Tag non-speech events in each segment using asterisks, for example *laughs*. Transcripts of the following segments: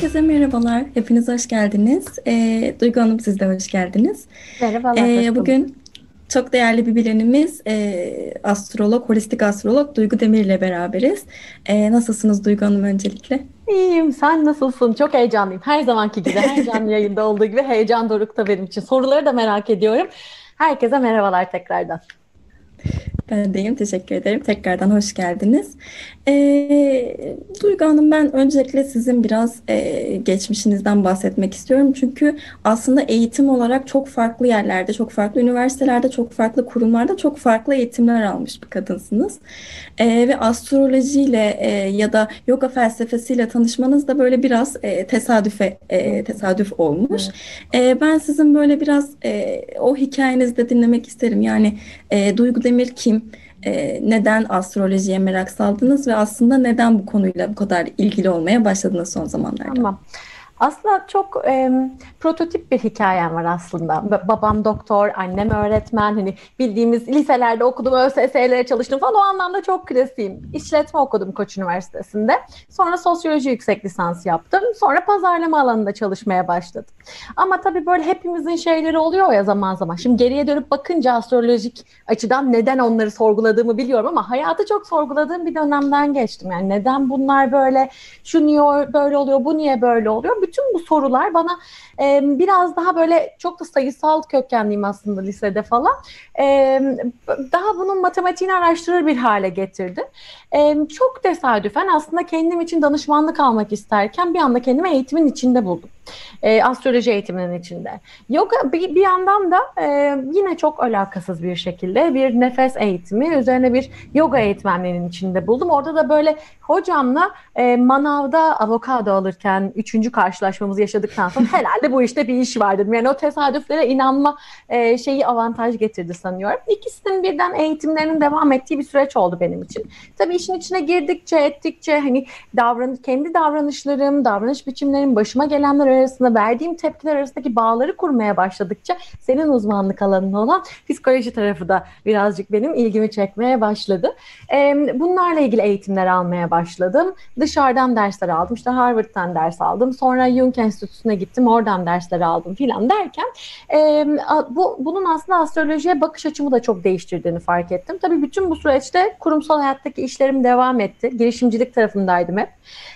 Herkese merhabalar. Hepiniz hoş geldiniz. Ee, Duygu Hanım siz de hoş geldiniz. Merhabalar. Ee, bugün çok değerli bir bilenimiz, e, astrolog, holistik astrolog Duygu Demir ile beraberiz. E, nasılsınız Duygu Hanım öncelikle? İyiyim. Sen nasılsın? Çok heyecanlıyım. Her zamanki gibi, her *laughs* canlı yayında olduğu gibi heyecan dorukta benim için. Soruları da merak ediyorum. Herkese merhabalar tekrardan. Ben deyim. Teşekkür ederim. Tekrardan hoş geldiniz. E, Duygu Hanım ben öncelikle sizin biraz e, geçmişinizden bahsetmek istiyorum. Çünkü aslında eğitim olarak çok farklı yerlerde, çok farklı üniversitelerde, çok farklı kurumlarda çok farklı eğitimler almış bir kadınsınız. E, ve astrolojiyle e, ya da yoga felsefesiyle tanışmanız da böyle biraz e, tesadüfe e, tesadüf olmuş. E, ben sizin böyle biraz e, o hikayenizi de dinlemek isterim. Yani e, Duygu Demir kim? E, neden astrolojiye merak saldınız ve aslında neden bu konuyla bu kadar ilgili olmaya başladınız son zamanlarda? Tamam. Aslında çok e, prototip bir hikayem var aslında. Babam doktor, annem öğretmen. Hani bildiğimiz liselerde okudum, ÖSS'lere çalıştım falan. O anlamda çok klasiğim. İşletme okudum Koç Üniversitesi'nde. Sonra sosyoloji yüksek lisans yaptım. Sonra pazarlama alanında çalışmaya başladım. Ama tabii böyle hepimizin şeyleri oluyor ya zaman zaman. Şimdi geriye dönüp bakınca astrolojik açıdan neden onları sorguladığımı biliyorum ama hayatı çok sorguladığım bir dönemden geçtim. Yani neden bunlar böyle, şu niye böyle oluyor, bu niye böyle oluyor? Bütün bu sorular bana e, biraz daha böyle çok da sayısal kökenliyim aslında lisede falan. E, daha bunun matematiğini araştırır bir hale getirdi. E, çok tesadüfen aslında kendim için danışmanlık almak isterken bir anda kendimi eğitimin içinde buldum. E, astroloji eğitiminin içinde. Yoga bir, bir yandan da e, yine çok alakasız bir şekilde bir nefes eğitimi üzerine bir yoga eğitmenliğinin içinde buldum. Orada da böyle hocamla e, manavda avokado alırken üçüncü karşılaşmamızı yaşadıktan sonra *laughs* herhalde bu işte bir iş var dedim. Yani o tesadüflere inanma e, şeyi avantaj getirdi sanıyorum. İkisinin birden eğitimlerinin devam ettiği bir süreç oldu benim için. Tabii işin içine girdikçe ettikçe hani davran kendi davranışlarım, davranış biçimlerim, başıma gelenler arasında verdiğim tepkiler arasındaki bağları kurmaya başladıkça senin uzmanlık alanın olan psikoloji tarafı da birazcık benim ilgimi çekmeye başladı. E, bunlarla ilgili eğitimler almaya başladım. Dışarıdan dersler aldım. İşte Harvard'dan ders aldım. Sonra Jung Enstitüsü'ne gittim. Oradan dersler aldım filan derken e, bu bunun aslında astrolojiye bakış açımı da çok değiştirdiğini fark ettim. Tabii bütün bu süreçte kurumsal hayattaki işlerim devam etti. Girişimcilik tarafındaydım hep.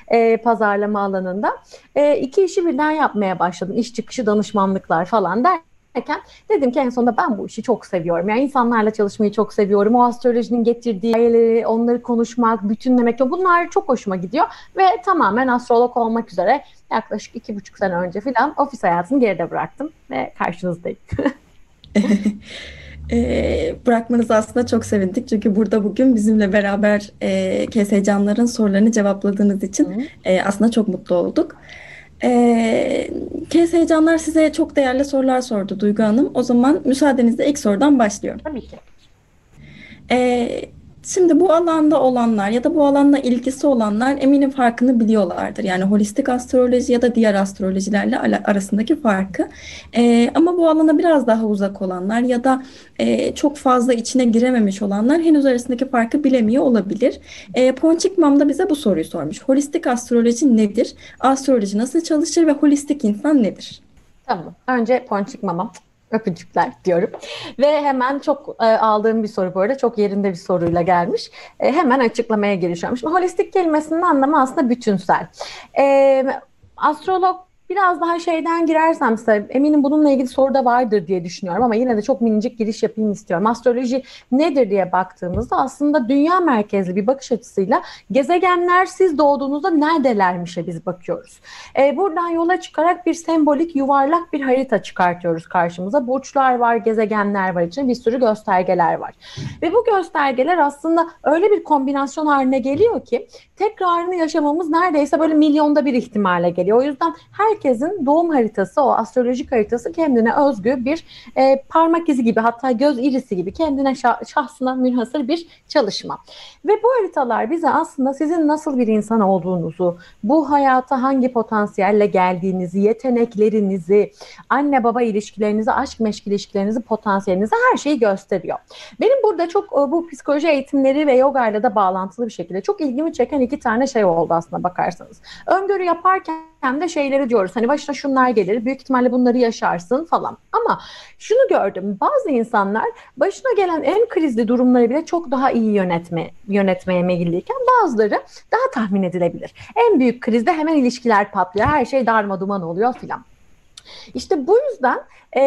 E, pazarlama alanında. E, iki işi birden yapmaya başladım. İş çıkışı danışmanlıklar falan der derken dedim ki en sonunda ben bu işi çok seviyorum. Yani insanlarla çalışmayı çok seviyorum. O astrolojinin getirdiği şeyleri, onları konuşmak, bütünlemek bunlar çok hoşuma gidiyor. Ve tamamen astrolog olmak üzere yaklaşık iki buçuk sene önce falan ofis hayatını geride bıraktım ve karşınızdayım. *laughs* e, bırakmanızı aslında çok sevindik. Çünkü burada bugün bizimle beraber e, Kesecanların sorularını cevapladığınız için e, aslında çok mutlu olduk. E, Kes Heyecanlar size çok değerli sorular sordu Duygu Hanım. O zaman müsaadenizle ilk sorudan başlıyorum. Tabii ki. E, Şimdi bu alanda olanlar ya da bu alanla ilgisi olanlar eminim farkını biliyorlardır. Yani holistik astroloji ya da diğer astrolojilerle arasındaki farkı. Ee, ama bu alana biraz daha uzak olanlar ya da e, çok fazla içine girememiş olanlar henüz arasındaki farkı bilemiyor olabilir. E, Ponçik Mam da bize bu soruyu sormuş. Holistik astroloji nedir? Astroloji nasıl çalışır ve holistik insan nedir? Tamam. Önce Ponçik Mamam Öpücükler diyorum. Ve hemen çok e, aldığım bir soru bu arada. Çok yerinde bir soruyla gelmiş. E, hemen açıklamaya girişiyorum. Şimdi holistik kelimesinin anlamı aslında bütünsel. E, astrolog Biraz daha şeyden girersem size eminim bununla ilgili soru da vardır diye düşünüyorum ama yine de çok minicik giriş yapayım istiyorum. Astroloji nedir diye baktığımızda aslında dünya merkezli bir bakış açısıyla gezegenler siz doğduğunuzda neredelermişe biz bakıyoruz. Ee, buradan yola çıkarak bir sembolik yuvarlak bir harita çıkartıyoruz karşımıza. Burçlar var, gezegenler var için bir sürü göstergeler var. Ve bu göstergeler aslında öyle bir kombinasyon haline geliyor ki tekrarını yaşamamız neredeyse böyle milyonda bir ihtimale geliyor. O yüzden her herkesin doğum haritası, o astrolojik haritası kendine özgü bir e, parmak izi gibi hatta göz irisi gibi kendine şahsına münhasır bir çalışma. Ve bu haritalar bize aslında sizin nasıl bir insan olduğunuzu, bu hayata hangi potansiyelle geldiğinizi, yeteneklerinizi, anne baba ilişkilerinizi, aşk meşk ilişkilerinizi, potansiyelinizi her şeyi gösteriyor. Benim burada çok e, bu psikoloji eğitimleri ve yoga ile de bağlantılı bir şekilde çok ilgimi çeken iki tane şey oldu aslında bakarsanız. Öngörü yaparken de şeyleri diyoruz. Hani başına şunlar gelir, büyük ihtimalle bunları yaşarsın falan. Ama şunu gördüm. Bazı insanlar başına gelen en krizli durumları bile çok daha iyi yönetme yönetmeye meyilliyken bazıları daha tahmin edilebilir. En büyük krizde hemen ilişkiler patlıyor. Her şey darma duman oluyor filan. İşte bu yüzden e,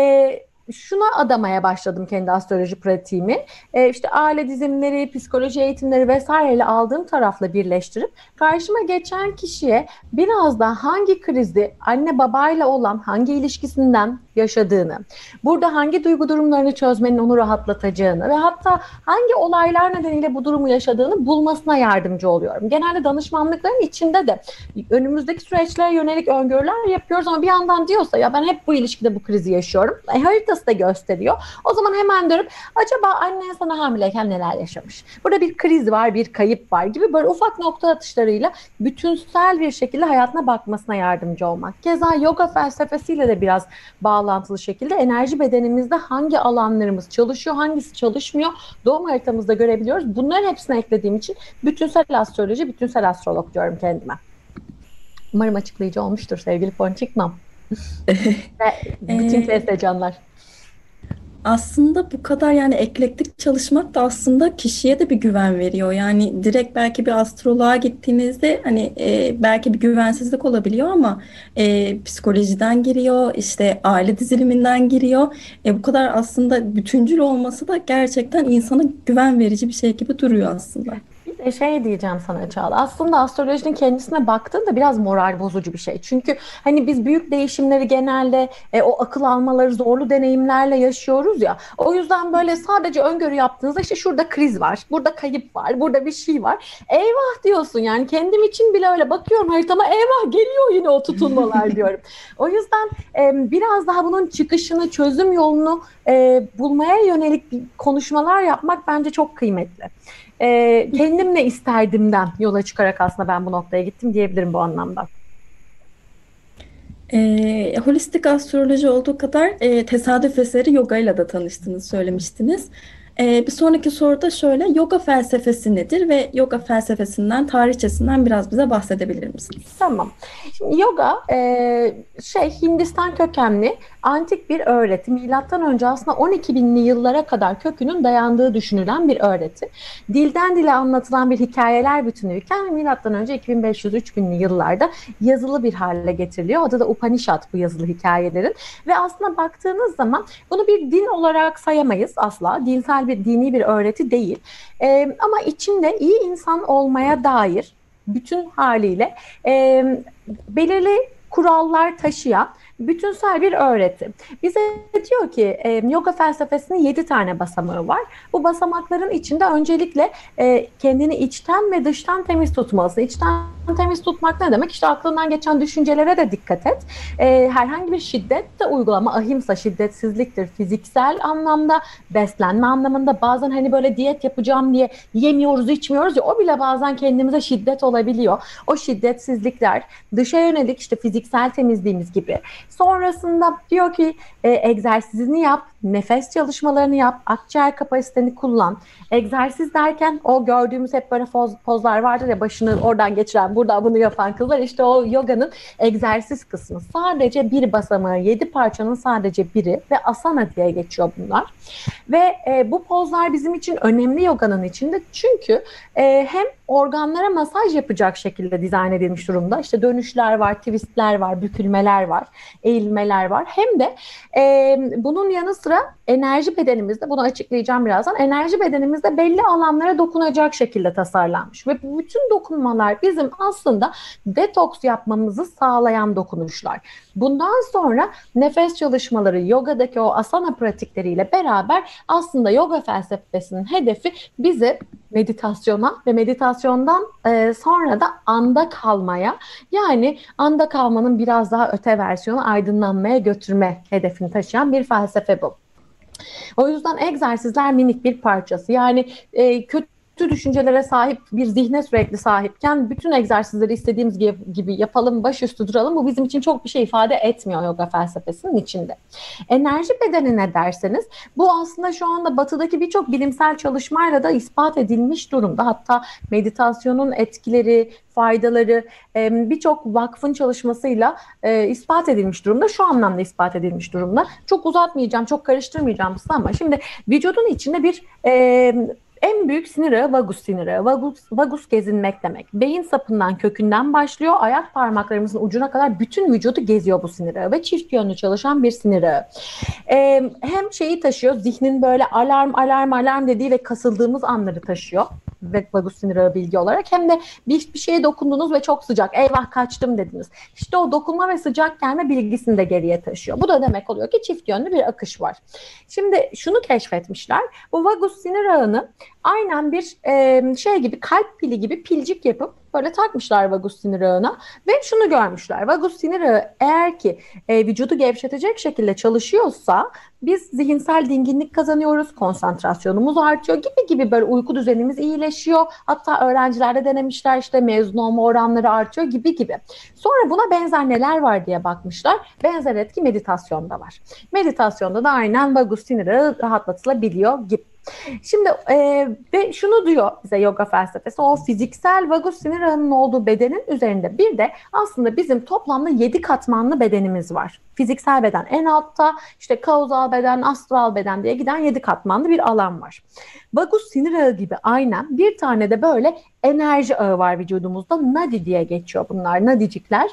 şuna adamaya başladım kendi astroloji pratiğimi. E, işte aile dizimleri, psikoloji eğitimleri vesaireyle aldığım tarafla birleştirip karşıma geçen kişiye biraz da hangi krizde anne babayla olan hangi ilişkisinden yaşadığını, burada hangi duygu durumlarını çözmenin onu rahatlatacağını ve hatta hangi olaylar nedeniyle bu durumu yaşadığını bulmasına yardımcı oluyorum. Genelde danışmanlıkların içinde de önümüzdeki süreçlere yönelik öngörüler yapıyoruz ama bir yandan diyorsa ya ben hep bu ilişkide bu krizi yaşıyorum. E, haritası da gösteriyor. O zaman hemen dönüp acaba annen sana hamileyken neler yaşamış? Burada bir kriz var, bir kayıp var gibi böyle ufak nokta atışlarıyla bütünsel bir şekilde hayatına bakmasına yardımcı olmak. Keza yoga felsefesiyle de biraz bağlantılı şekilde enerji bedenimizde hangi alanlarımız çalışıyor, hangisi çalışmıyor doğum haritamızda görebiliyoruz. Bunların hepsini eklediğim için bütünsel astroloji, bütünsel astrolog diyorum kendime. Umarım açıklayıcı olmuştur sevgili Ponçikmam. *laughs* Ve bütün TS canlar aslında bu kadar yani eklektik çalışmak da aslında kişiye de bir güven veriyor. Yani direkt belki bir astroloğa gittiğinizde hani e, belki bir güvensizlik olabiliyor ama e, psikolojiden giriyor, işte aile diziliminden giriyor. E, bu kadar aslında bütüncül olması da gerçekten insana güven verici bir şey gibi duruyor aslında. E, şey diyeceğim sana Çağla. Aslında astrolojinin kendisine baktığında biraz moral bozucu bir şey. Çünkü hani biz büyük değişimleri genelde e, o akıl almaları zorlu deneyimlerle yaşıyoruz ya. O yüzden böyle sadece öngörü yaptığınızda işte şurada kriz var, burada kayıp var, burada bir şey var. Eyvah diyorsun yani kendim için bile öyle bakıyorum haritama eyvah geliyor yine o tutulmalar diyorum. O yüzden e, biraz daha bunun çıkışını, çözüm yolunu e, bulmaya yönelik konuşmalar yapmak bence çok kıymetli e, kendim ne isterdimden yola çıkarak aslında ben bu noktaya gittim diyebilirim bu anlamda. E, holistik astroloji olduğu kadar e, tesadüf eseri yoga ile de tanıştığınızı söylemiştiniz. Ee, bir sonraki soruda şöyle, yoga felsefesi nedir ve yoga felsefesinden, tarihçesinden biraz bize bahsedebilir misiniz? Tamam. Şimdi yoga e, şey Hindistan kökenli antik bir öğreti. Milattan önce aslında 12 binli yıllara kadar kökünün dayandığı düşünülen bir öğreti. Dilden dile anlatılan bir hikayeler bütünüyken milattan önce 2500-3000'li yıllarda yazılı bir hale getiriliyor. Adı da Upanishad bu yazılı hikayelerin. Ve aslında baktığınız zaman bunu bir din olarak sayamayız asla. Dinsel bir dini bir öğreti değil. E, ama içinde iyi insan olmaya dair bütün haliyle e, belirli kurallar taşıyan bütünsel bir öğreti. Bize diyor ki e, yoga felsefesinin yedi tane basamağı var. Bu basamakların içinde öncelikle e, kendini içten ve dıştan temiz tutması. İçten temiz tutmak ne demek? İşte aklından geçen düşüncelere de dikkat et. E, herhangi bir şiddet de uygulama. Ahimsa şiddetsizliktir. Fiziksel anlamda, beslenme anlamında bazen hani böyle diyet yapacağım diye yemiyoruz, içmiyoruz ya o bile bazen kendimize şiddet olabiliyor. O şiddetsizlikler, dışa yönelik işte fiziksel temizliğimiz gibi Sonrasında diyor ki e, egzersizini yap, nefes çalışmalarını yap, akciğer kapasiteni kullan. Egzersiz derken o gördüğümüz hep böyle poz, pozlar vardır ya başını oradan geçiren, buradan bunu yapan kızlar. İşte o yoganın egzersiz kısmı. Sadece bir basamağı, yedi parçanın sadece biri ve asana diye geçiyor bunlar. Ve e, bu pozlar bizim için önemli yoganın içinde. Çünkü e, hem organlara masaj yapacak şekilde dizayn edilmiş durumda. İşte dönüşler var, twistler var, bükülmeler var, eğilmeler var. Hem de e, bunun yanı sıra enerji bedenimizde bunu açıklayacağım birazdan. Enerji bedenimizde belli alanlara dokunacak şekilde tasarlanmış ve bütün dokunmalar bizim aslında detoks yapmamızı sağlayan dokunuşlar. Bundan sonra nefes çalışmaları, yogadaki o asana pratikleriyle beraber aslında yoga felsefesinin hedefi bizi meditasyona ve meditasyondan e, sonra da anda kalmaya yani anda kalmanın biraz daha öte versiyonu aydınlanmaya götürme hedefini taşıyan bir felsefe bu. O yüzden egzersizler minik bir parçası. Yani e, kötü kötü düşüncelere sahip bir zihne sürekli sahipken bütün egzersizleri istediğimiz gibi yapalım, başüstü duralım. Bu bizim için çok bir şey ifade etmiyor yoga felsefesinin içinde. Enerji bedeni ne derseniz bu aslında şu anda batıdaki birçok bilimsel çalışmayla da ispat edilmiş durumda. Hatta meditasyonun etkileri, faydaları birçok vakfın çalışmasıyla e, ispat edilmiş durumda. Şu anlamda ispat edilmiş durumda. Çok uzatmayacağım, çok karıştırmayacağım size ama şimdi vücudun içinde bir en büyük sinir ağı vagus sinir ağı. Vagus, vagus gezinmek demek. Beyin sapından kökünden başlıyor. Ayak parmaklarımızın ucuna kadar bütün vücudu geziyor bu sinir ağı ve çift yönlü çalışan bir sinir ağı. Ee, hem şeyi taşıyor, zihnin böyle alarm alarm alarm dediği ve kasıldığımız anları taşıyor ve vagus sinir ağı bilgi olarak hem de bir, bir şeye dokundunuz ve çok sıcak eyvah kaçtım dediniz. İşte o dokunma ve sıcak gelme bilgisini de geriye taşıyor. Bu da demek oluyor ki çift yönlü bir akış var. Şimdi şunu keşfetmişler. Bu vagus sinir ağını aynen bir e, şey gibi kalp pili gibi pilcik yapıp böyle takmışlar vagus sinir ağına ve şunu görmüşler. Vagus sinir ağı eğer ki e, vücudu gevşetecek şekilde çalışıyorsa biz zihinsel dinginlik kazanıyoruz, konsantrasyonumuz artıyor gibi gibi böyle uyku düzenimiz iyileşiyor. Hatta öğrencilerde denemişler işte mezun olma oranları artıyor gibi gibi. Sonra buna benzer neler var diye bakmışlar. Benzer etki meditasyonda var. Meditasyonda da aynen vagus sinir ağı rahatlatılabiliyor gibi. Şimdi e, ve şunu diyor bize yoga felsefesi o fiziksel vagus sinir ağının olduğu bedenin üzerinde bir de aslında bizim toplamda yedi katmanlı bedenimiz var. Fiziksel beden en altta işte kauzal beden, astral beden diye giden yedi katmanlı bir alan var. Vagus sinir ağı gibi aynen bir tane de böyle enerji ağı var vücudumuzda. Nadi diye geçiyor bunlar nadicikler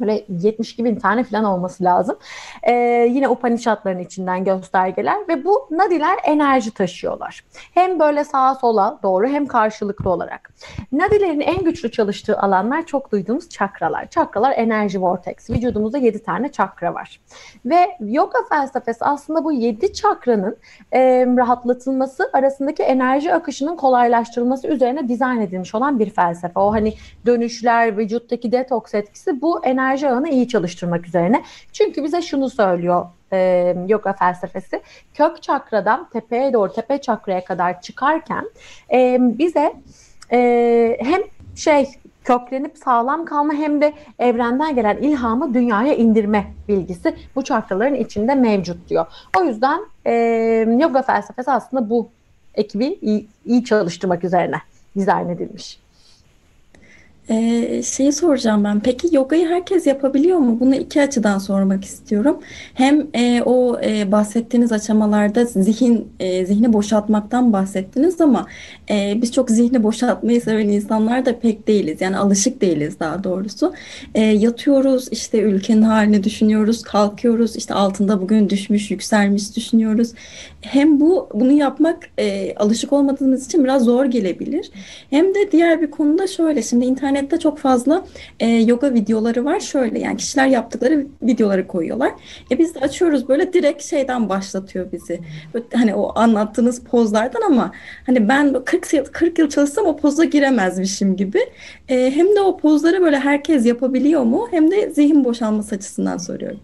böyle 72 bin tane falan olması lazım. Ee, yine Upanishadların içinden göstergeler ve bu nadiler enerji taşıyorlar. Hem böyle sağa sola doğru hem karşılıklı olarak. Nadilerin en güçlü çalıştığı alanlar çok duyduğumuz çakralar. Çakralar enerji vortex. Vücudumuzda 7 tane çakra var. Ve yoga felsefesi aslında bu 7 çakranın e, rahatlatılması arasındaki enerji akışının kolaylaştırılması üzerine dizayn edilmiş olan bir felsefe. O hani dönüşler, vücuttaki detoks etkisi bu enerji enerji ağını iyi çalıştırmak üzerine. Çünkü bize şunu söylüyor e, yoga felsefesi. Kök çakradan tepeye doğru tepe çakraya kadar çıkarken e, bize e, hem şey köklenip sağlam kalma hem de evrenden gelen ilhamı dünyaya indirme bilgisi bu çakraların içinde mevcut diyor. O yüzden e, yoga felsefesi aslında bu ekibi iyi, iyi çalıştırmak üzerine dizayn edilmiş. Ee, şeyi soracağım ben. Peki yogayı herkes yapabiliyor mu? Bunu iki açıdan sormak istiyorum. Hem e, o e, bahsettiğiniz aşamalarda zihin e, zihni boşaltmaktan bahsettiniz ama e, biz çok zihni boşaltmayı seven insanlar da pek değiliz. Yani alışık değiliz daha doğrusu. E, yatıyoruz, işte ülkenin halini düşünüyoruz, kalkıyoruz, işte altında bugün düşmüş, yükselmiş düşünüyoruz. Hem bu bunu yapmak e, alışık olmadığımız için biraz zor gelebilir. Hem de diğer bir konuda şöyle. Şimdi internet internette çok fazla e, yoga videoları var. Şöyle yani kişiler yaptıkları videoları koyuyorlar. E biz de açıyoruz böyle direkt şeyden başlatıyor bizi. Böyle, hani o anlattığınız pozlardan ama hani ben 40 yıl 40 yıl çalışsam o poza giremezmişim gibi. E, hem de o pozları böyle herkes yapabiliyor mu? Hem de zihin boşalması açısından soruyorum.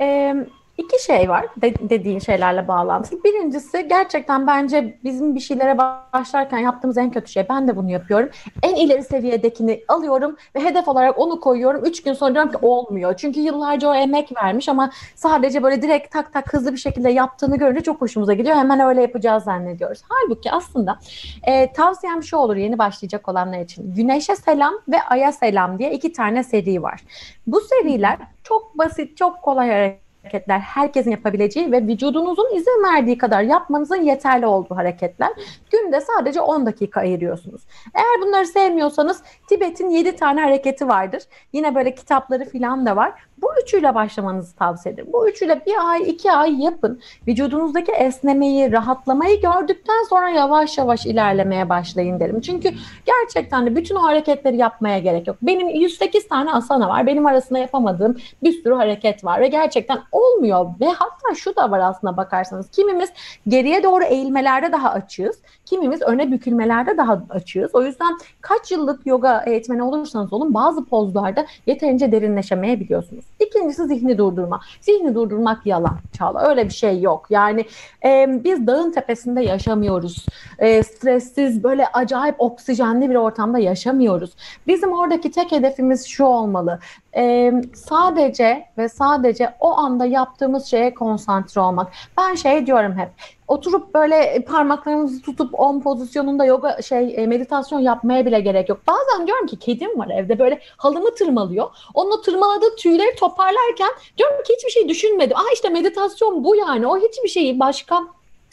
Ee, İki şey var de, dediğin şeylerle bağlantılı. Birincisi gerçekten bence bizim bir şeylere başlarken yaptığımız en kötü şey. Ben de bunu yapıyorum. En ileri seviyedekini alıyorum ve hedef olarak onu koyuyorum. Üç gün sonra diyorum ki olmuyor. Çünkü yıllarca o emek vermiş ama sadece böyle direkt tak tak hızlı bir şekilde yaptığını görünce çok hoşumuza gidiyor. Hemen öyle yapacağız zannediyoruz. Halbuki aslında e, tavsiyem şu olur yeni başlayacak olanlar için. Güneşe selam ve aya selam diye iki tane seri var. Bu seriler çok basit, çok kolay hareket hareketler herkesin yapabileceği ve vücudunuzun izin verdiği kadar yapmanızın yeterli olduğu hareketler. Günde sadece 10 dakika ayırıyorsunuz. Eğer bunları sevmiyorsanız Tibet'in 7 tane hareketi vardır. Yine böyle kitapları falan da var. Bu üçüyle başlamanızı tavsiye ederim. Bu üçüyle bir ay, iki ay yapın. Vücudunuzdaki esnemeyi, rahatlamayı gördükten sonra yavaş yavaş ilerlemeye başlayın derim. Çünkü gerçekten de bütün o hareketleri yapmaya gerek yok. Benim 108 tane asana var. Benim arasında yapamadığım bir sürü hareket var ve gerçekten olmuyor. Ve hatta şu da var aslında bakarsanız. Kimimiz geriye doğru eğilmelerde daha açığız. Kimimiz öne bükülmelerde daha açığız. O yüzden kaç yıllık yoga eğitmeni olursanız olun bazı pozlarda yeterince derinleşemeyebiliyorsunuz. İkincisi zihni durdurma. Zihni durdurmak yalan Çağla. Öyle bir şey yok. Yani e, biz dağın tepesinde yaşamıyoruz. E, stressiz böyle acayip oksijenli bir ortamda yaşamıyoruz. Bizim oradaki tek hedefimiz şu olmalı. E, sadece ve sadece o anda yaptığımız şeye konsantre olmak. Ben şey diyorum hep oturup böyle parmaklarımızı tutup on pozisyonunda yoga şey e, meditasyon yapmaya bile gerek yok. Bazen diyorum ki kedim var evde böyle halımı tırmalıyor. Onun tırmaladığı tüyleri toparlarken diyorum ki hiçbir şey düşünmedim. Ah işte meditasyon bu yani. O hiçbir şeyi başka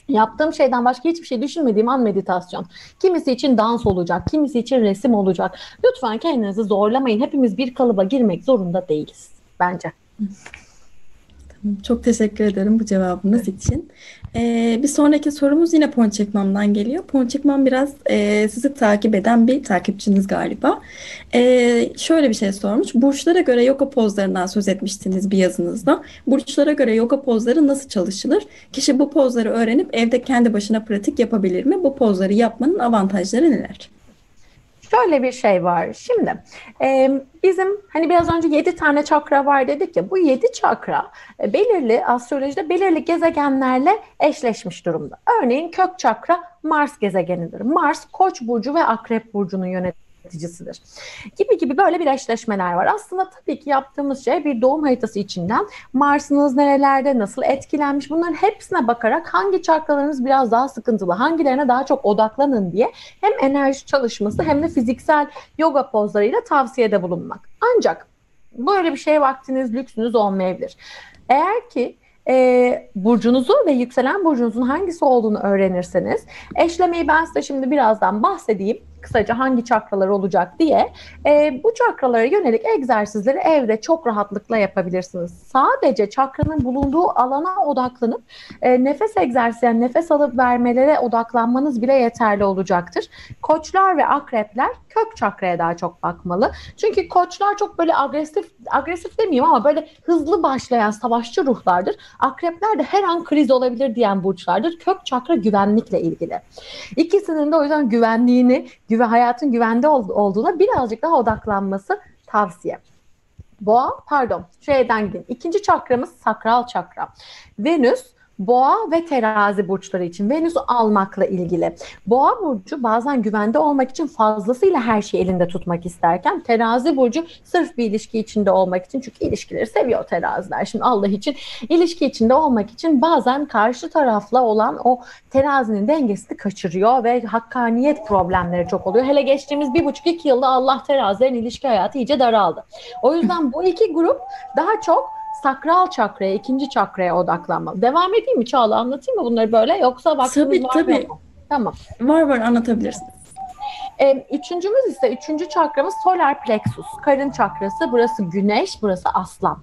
Yaptığım şeyden başka hiçbir şey düşünmediğim an meditasyon. Kimisi için dans olacak, kimisi için resim olacak. Lütfen kendinizi zorlamayın. Hepimiz bir kalıba girmek zorunda değiliz bence. Çok teşekkür ederim bu cevabınız için. Ee, bir sonraki sorumuz yine Ponçekmam'dan geliyor. Ponçekmam biraz e, sizi takip eden bir takipçiniz galiba. Ee, şöyle bir şey sormuş. Burçlara göre yoga pozlarından söz etmiştiniz bir yazınızda. Burçlara göre yoga pozları nasıl çalışılır? Kişi bu pozları öğrenip evde kendi başına pratik yapabilir mi? Bu pozları yapmanın avantajları neler? Şöyle bir şey var. Şimdi e, bizim hani biraz önce 7 tane çakra var dedik ya bu 7 çakra e, belirli astrolojide belirli gezegenlerle eşleşmiş durumda. Örneğin kök çakra Mars gezegenidir. Mars Koç burcu ve Akrep burcunun yönetimi yöneticisidir. Gibi gibi böyle bir eşleşmeler var. Aslında tabii ki yaptığımız şey bir doğum haritası içinden Mars'ınız nerelerde, nasıl etkilenmiş bunların hepsine bakarak hangi çakralarınız biraz daha sıkıntılı, hangilerine daha çok odaklanın diye hem enerji çalışması hem de fiziksel yoga pozlarıyla tavsiyede bulunmak. Ancak böyle bir şey vaktiniz, lüksünüz olmayabilir. Eğer ki e, burcunuzu ve yükselen burcunuzun hangisi olduğunu öğrenirseniz eşlemeyi ben size şimdi birazdan bahsedeyim kısaca hangi çakralar olacak diye e, bu çakralara yönelik egzersizleri evde çok rahatlıkla yapabilirsiniz. Sadece çakranın bulunduğu alana odaklanıp e, nefes egzersizi, yani nefes alıp vermelere odaklanmanız bile yeterli olacaktır. Koçlar ve akrepler kök çakraya daha çok bakmalı. Çünkü koçlar çok böyle agresif, agresif demeyeyim ama böyle hızlı başlayan savaşçı ruhlardır. Akrepler de her an kriz olabilir diyen burçlardır. Kök çakra güvenlikle ilgili. İkisinin de o yüzden güvenliğini, ve hayatın güvende olduğuna birazcık daha odaklanması tavsiye. Boğa, pardon, şeyden gidin. İkinci çakramız sakral çakra. Venüs Boğa ve terazi burçları için Venüs almakla ilgili. Boğa burcu bazen güvende olmak için fazlasıyla her şeyi elinde tutmak isterken terazi burcu sırf bir ilişki içinde olmak için çünkü ilişkileri seviyor teraziler. Şimdi Allah için ilişki içinde olmak için bazen karşı tarafla olan o terazinin dengesini kaçırıyor ve hakkaniyet problemleri çok oluyor. Hele geçtiğimiz bir buçuk iki yılda Allah terazilerin ilişki hayatı iyice daraldı. O yüzden bu iki grup daha çok sakral çakraya, ikinci çakraya odaklanmalı. Devam edeyim mi Çağla? Anlatayım mı bunları böyle? Yoksa vaktimiz tabii, var tabii. mı? Tamam. Var var anlatabilirsiniz. E, üçüncümüz ise üçüncü çakramız solar plexus. Karın çakrası. Burası güneş, burası aslan.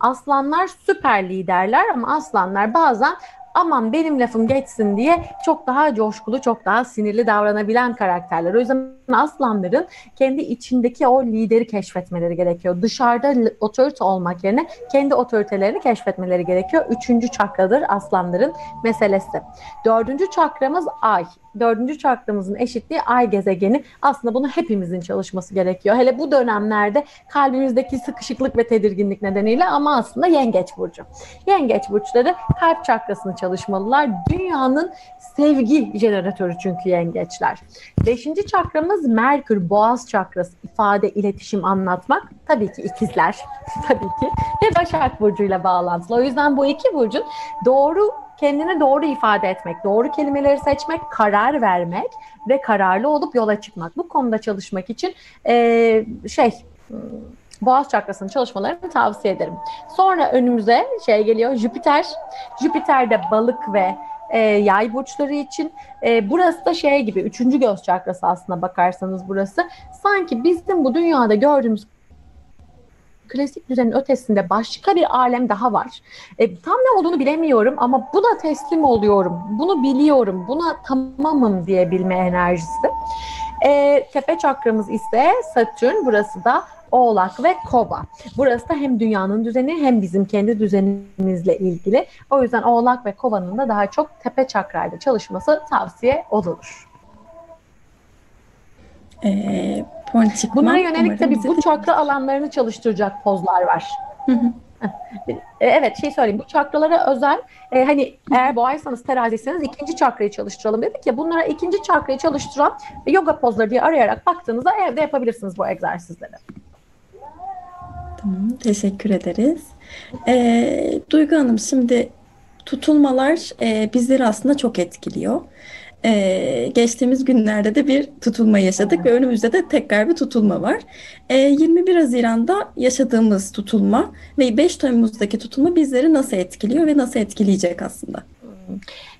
Aslanlar süper liderler ama aslanlar bazen aman benim lafım geçsin diye çok daha coşkulu, çok daha sinirli davranabilen karakterler. O yüzden aslanların kendi içindeki o lideri keşfetmeleri gerekiyor. Dışarıda otorite olmak yerine kendi otoritelerini keşfetmeleri gerekiyor. Üçüncü çakradır aslanların meselesi. Dördüncü çakramız ay dördüncü çakramızın eşitliği ay gezegeni. Aslında bunu hepimizin çalışması gerekiyor. Hele bu dönemlerde kalbimizdeki sıkışıklık ve tedirginlik nedeniyle ama aslında yengeç burcu. Yengeç burçları kalp çakrasını çalışmalılar. Dünyanın sevgi jeneratörü çünkü yengeçler. Beşinci çakramız Merkür, boğaz çakrası. ifade, iletişim, anlatmak. Tabii ki ikizler. *laughs* Tabii ki. Ve Başak Burcu'yla bağlantılı. O yüzden bu iki burcun doğru kendini doğru ifade etmek, doğru kelimeleri seçmek, karar vermek ve kararlı olup yola çıkmak. Bu konuda çalışmak için e, şey Boğaz çakrasının çalışmalarını tavsiye ederim. Sonra önümüze şey geliyor Jüpiter. Jüpiter de balık ve e, yay burçları için. E, burası da şey gibi üçüncü göz çakrası aslına bakarsanız burası. Sanki bizim bu dünyada gördüğümüz klasik düzenin ötesinde başka bir alem daha var. E, tam ne olduğunu bilemiyorum ama buna teslim oluyorum, bunu biliyorum, buna tamamım diyebilme enerjisi. E, tepe çakramız ise Satürn, burası da Oğlak ve Kova. Burası da hem dünyanın düzeni hem bizim kendi düzenimizle ilgili. O yüzden Oğlak ve Kova'nın da daha çok tepe çakrayla çalışması tavsiye olunur. Ee, Bunlara yönelik tabii bu çakra alanlarını çalıştıracak pozlar var. Hı hı. E, evet şey söyleyeyim bu çakralara özel e, hani eğer boğaysanız teraziyseniz ikinci çakrayı çalıştıralım dedik ya bunlara ikinci çakrayı çalıştıran yoga pozları diye arayarak baktığınızda evde yapabilirsiniz bu egzersizleri. Tamam teşekkür ederiz. E, Duygu Hanım şimdi tutulmalar e, bizleri aslında çok etkiliyor. Ee, geçtiğimiz günlerde de bir tutulma yaşadık ve önümüzde de tekrar bir tutulma var. Ee, 21 Haziran'da yaşadığımız tutulma ve 5 Temmuz'daki tutulma bizleri nasıl etkiliyor ve nasıl etkileyecek aslında?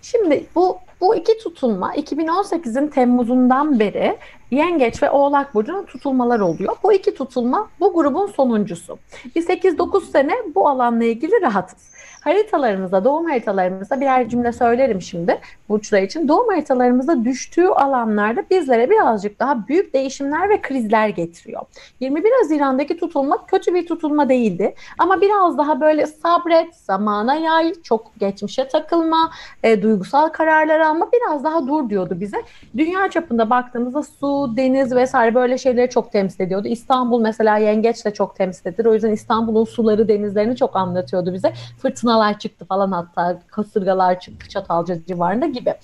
Şimdi bu bu iki tutulma 2018'in Temmuz'undan beri Yengeç ve Oğlak Burcu'nun tutulmalar oluyor. Bu iki tutulma bu grubun sonuncusu. Bir 8-9 sene bu alanla ilgili rahatız haritalarımızda, doğum haritalarımızda birer cümle söylerim şimdi burçlar için. Doğum haritalarımızda düştüğü alanlarda bizlere birazcık daha büyük değişimler ve krizler getiriyor. 21 Haziran'daki tutulma kötü bir tutulma değildi. Ama biraz daha böyle sabret, zamana yay, çok geçmişe takılma, e, duygusal kararlar alma biraz daha dur diyordu bize. Dünya çapında baktığımızda su, deniz vesaire böyle şeyleri çok temsil ediyordu. İstanbul mesela yengeç de çok temsil edilir. O yüzden İstanbul'un suları, denizlerini çok anlatıyordu bize. Fırtına fırtınalar çıktı falan hatta kasırgalar çıktı Çatalca civarında gibi.